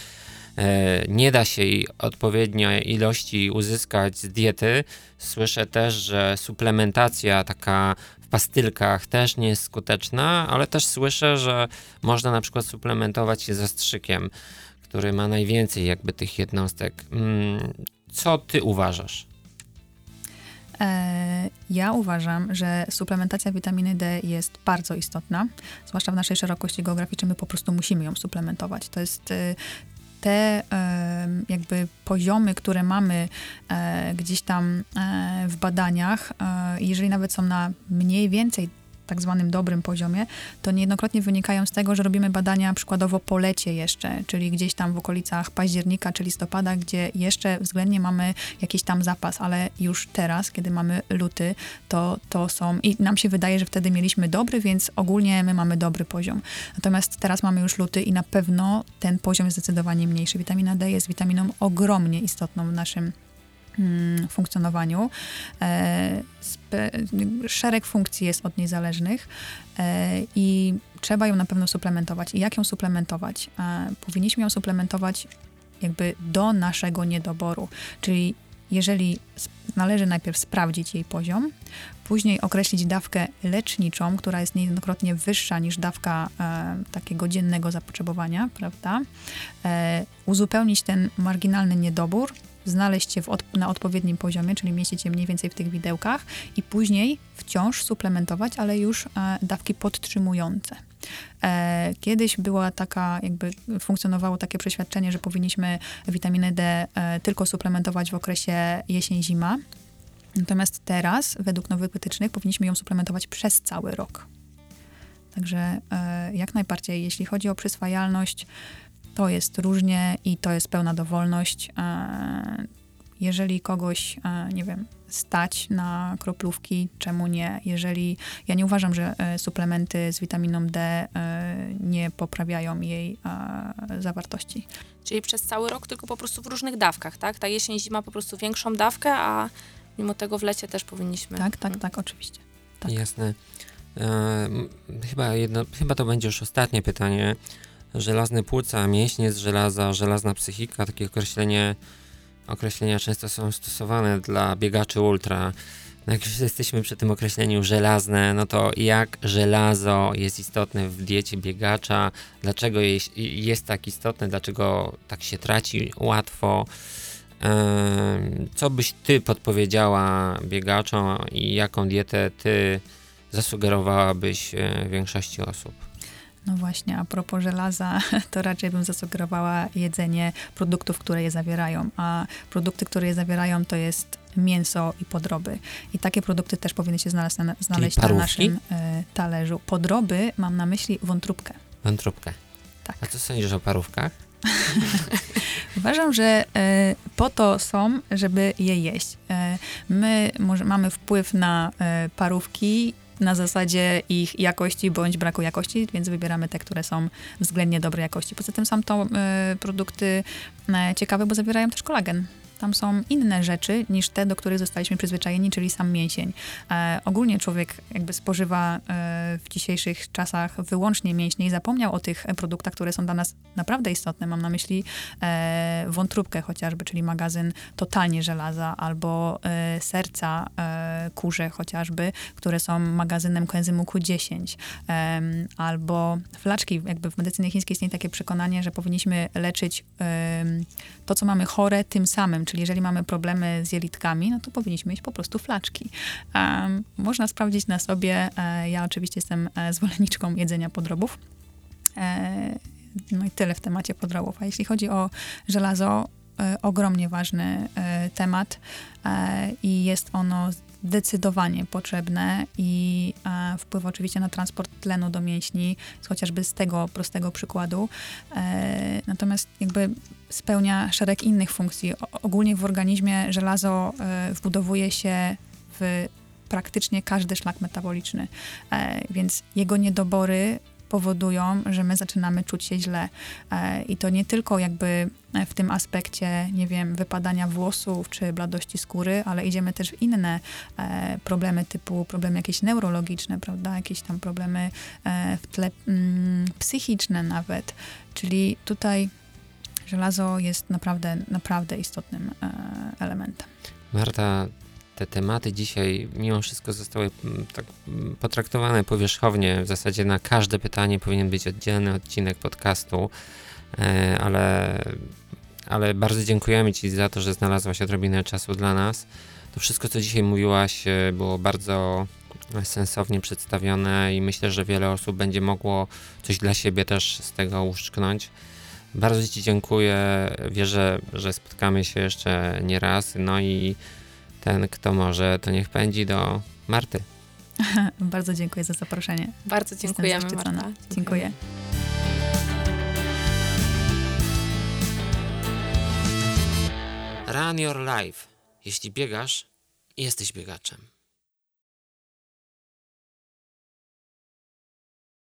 e, nie da się jej odpowiedniej ilości uzyskać z diety. Słyszę też, że suplementacja taka w pastylkach też nie jest skuteczna, ale też słyszę, że można na przykład suplementować się zastrzykiem, który ma najwięcej jakby tych jednostek. Mm, Co ty uważasz? E, Ja uważam, że suplementacja witaminy D jest bardzo istotna, zwłaszcza w naszej szerokości geograficznej, my po prostu musimy ją suplementować. To jest e, te jakby poziomy, które mamy e, gdzieś tam w badaniach, jeżeli nawet są na mniej więcej tak zwanym dobrym poziomie, to niejednokrotnie wynikają z tego, że robimy badania przykładowo po lecie jeszcze, czyli gdzieś tam w okolicach października czy listopada, gdzie jeszcze względnie mamy jakiś tam zapas, ale już teraz, kiedy mamy luty, to, to są i nam się wydaje, że wtedy mieliśmy dobry, więc ogólnie my mamy dobry poziom. Natomiast teraz mamy już luty i na pewno ten poziom jest zdecydowanie mniejszy. Witamina D jest witaminą ogromnie istotną w naszym funkcjonowaniu. E, szereg funkcji jest od niej zależnych e, i trzeba ją na pewno suplementować. I jak ją suplementować? E, powinniśmy ją suplementować jakby do naszego niedoboru, czyli jeżeli należy najpierw sprawdzić jej poziom, później określić dawkę leczniczą, która jest niejednokrotnie wyższa niż dawka e, takiego dziennego zapotrzebowania, prawda? E, uzupełnić ten marginalny niedobór, znaleźć się od, na odpowiednim poziomie, czyli mieścić się mniej więcej w tych widełkach i później wciąż suplementować, ale już e, dawki podtrzymujące. E, kiedyś była taka, jakby funkcjonowało takie przeświadczenie, że powinniśmy witaminę D e, tylko suplementować w okresie jesień-zima. Natomiast teraz, według nowych wytycznych, powinniśmy ją suplementować przez cały rok. Także e, jak najbardziej, jeśli chodzi o przyswajalność, to jest różnie i to jest pełna dowolność. E, Jeżeli kogoś, e, nie wiem, stać na kroplówki, czemu nie? Jeżeli ja nie uważam, że e, suplementy z witaminą D nie poprawiają jej zawartości. Czyli przez cały rok, tylko po prostu w różnych dawkach, tak? Ta jesień, zima po prostu większą dawkę, a mimo tego w lecie też powinniśmy. Tak, tak, tak, oczywiście. Tak. Jasne. E, chyba, jedno, chyba to będzie już ostatnie pytanie. Żelazne płuca, mięśnie z żelaza, żelazna psychika, takie określenie, określenia często są stosowane dla biegaczy ultra. No jak już jesteśmy przy tym określeniu żelazne, no to jak żelazo jest istotne w diecie biegacza, dlaczego jest, jest tak istotne, dlaczego tak się traci łatwo, Co byś ty podpowiedziała biegaczom i jaką dietę ty zasugerowałabyś e, większości osób? No właśnie, a propos żelaza, to raczej bym zasugerowała jedzenie produktów, które je zawierają, a produkty, które je zawierają, to jest mięso i podroby. I takie produkty też powinny się znaleźć na, znaleźć na naszym e, talerzu. Podroby mam na myśli wątróbkę. Wątróbkę. Tak. A co sądzisz o parówkach? Uważam, że e, po to są, żeby je jeść. E, my może mamy wpływ na e, parówki na zasadzie ich jakości bądź braku jakości, więc wybieramy te, które są względnie dobrej jakości. Poza tym są to e, produkty e, ciekawe, bo zawierają też kolagen. Tam są inne rzeczy niż te, do których zostaliśmy przyzwyczajeni, czyli sam mięsień. E, ogólnie człowiek jakby spożywa e, w dzisiejszych czasach wyłącznie mięśnie i zapomniał o tych e, produktach, które są dla nas naprawdę istotne. Mam na myśli e, wątróbkę chociażby, czyli magazyn totalnie żelaza, albo e, serca e, kurze chociażby, które są magazynem koenzymu Q10, em, albo flaczki. Jakby w medycynie chińskiej istnieje takie przekonanie, że powinniśmy leczyć to, co mamy chore tym samym, czyli jeżeli mamy problemy z jelitkami, no to powinniśmy mieć po prostu flaczki. Em, można sprawdzić na sobie, e, ja oczywiście jestem e, zwolenniczką jedzenia podrobów, E, no i tyle w temacie podrobów. A jeśli chodzi o żelazo, ogromnie ważny temat i jest ono zdecydowanie potrzebne i e, wpływa oczywiście na transport tlenu do mięśni, chociażby z tego prostego przykładu. E, natomiast jakby spełnia szereg innych funkcji. O, ogólnie w organizmie żelazo e, wbudowuje się w praktycznie każdy szlak metaboliczny, e, więc jego niedobory powodują, że my zaczynamy czuć się źle. E, I to nie tylko jakby w tym aspekcie, nie wiem, wypadania włosów czy bladości skóry, ale idziemy też w inne e, problemy typu problemy jakieś neurologiczne, prawda, jakieś tam problemy e, w tle mm, psychiczne nawet. Czyli tutaj żelazo jest naprawdę, naprawdę istotnym e, elementem. Marta, te tematy dzisiaj mimo wszystko zostały mm, tak mm, potraktowane powierzchownie. W zasadzie na każde pytanie powinien być oddzielny odcinek podcastu, e, ale, ale bardzo dziękujemy Ci za to, że znalazłaś odrobinę czasu dla nas. To wszystko, co dzisiaj mówiłaś, e, było bardzo sensownie przedstawione i myślę, że wiele osób będzie mogło coś dla siebie też z tego uszczknąć. Bardzo Ci dziękuję. Wierzę, że spotkamy się jeszcze nie raz. No i ten, kto może, to niech pędzi do Marty. Bardzo dziękuję za zaproszenie. Bardzo dziękujemy. Marta. Dziękuję. Run your life. Jeśli biegasz, jesteś biegaczem.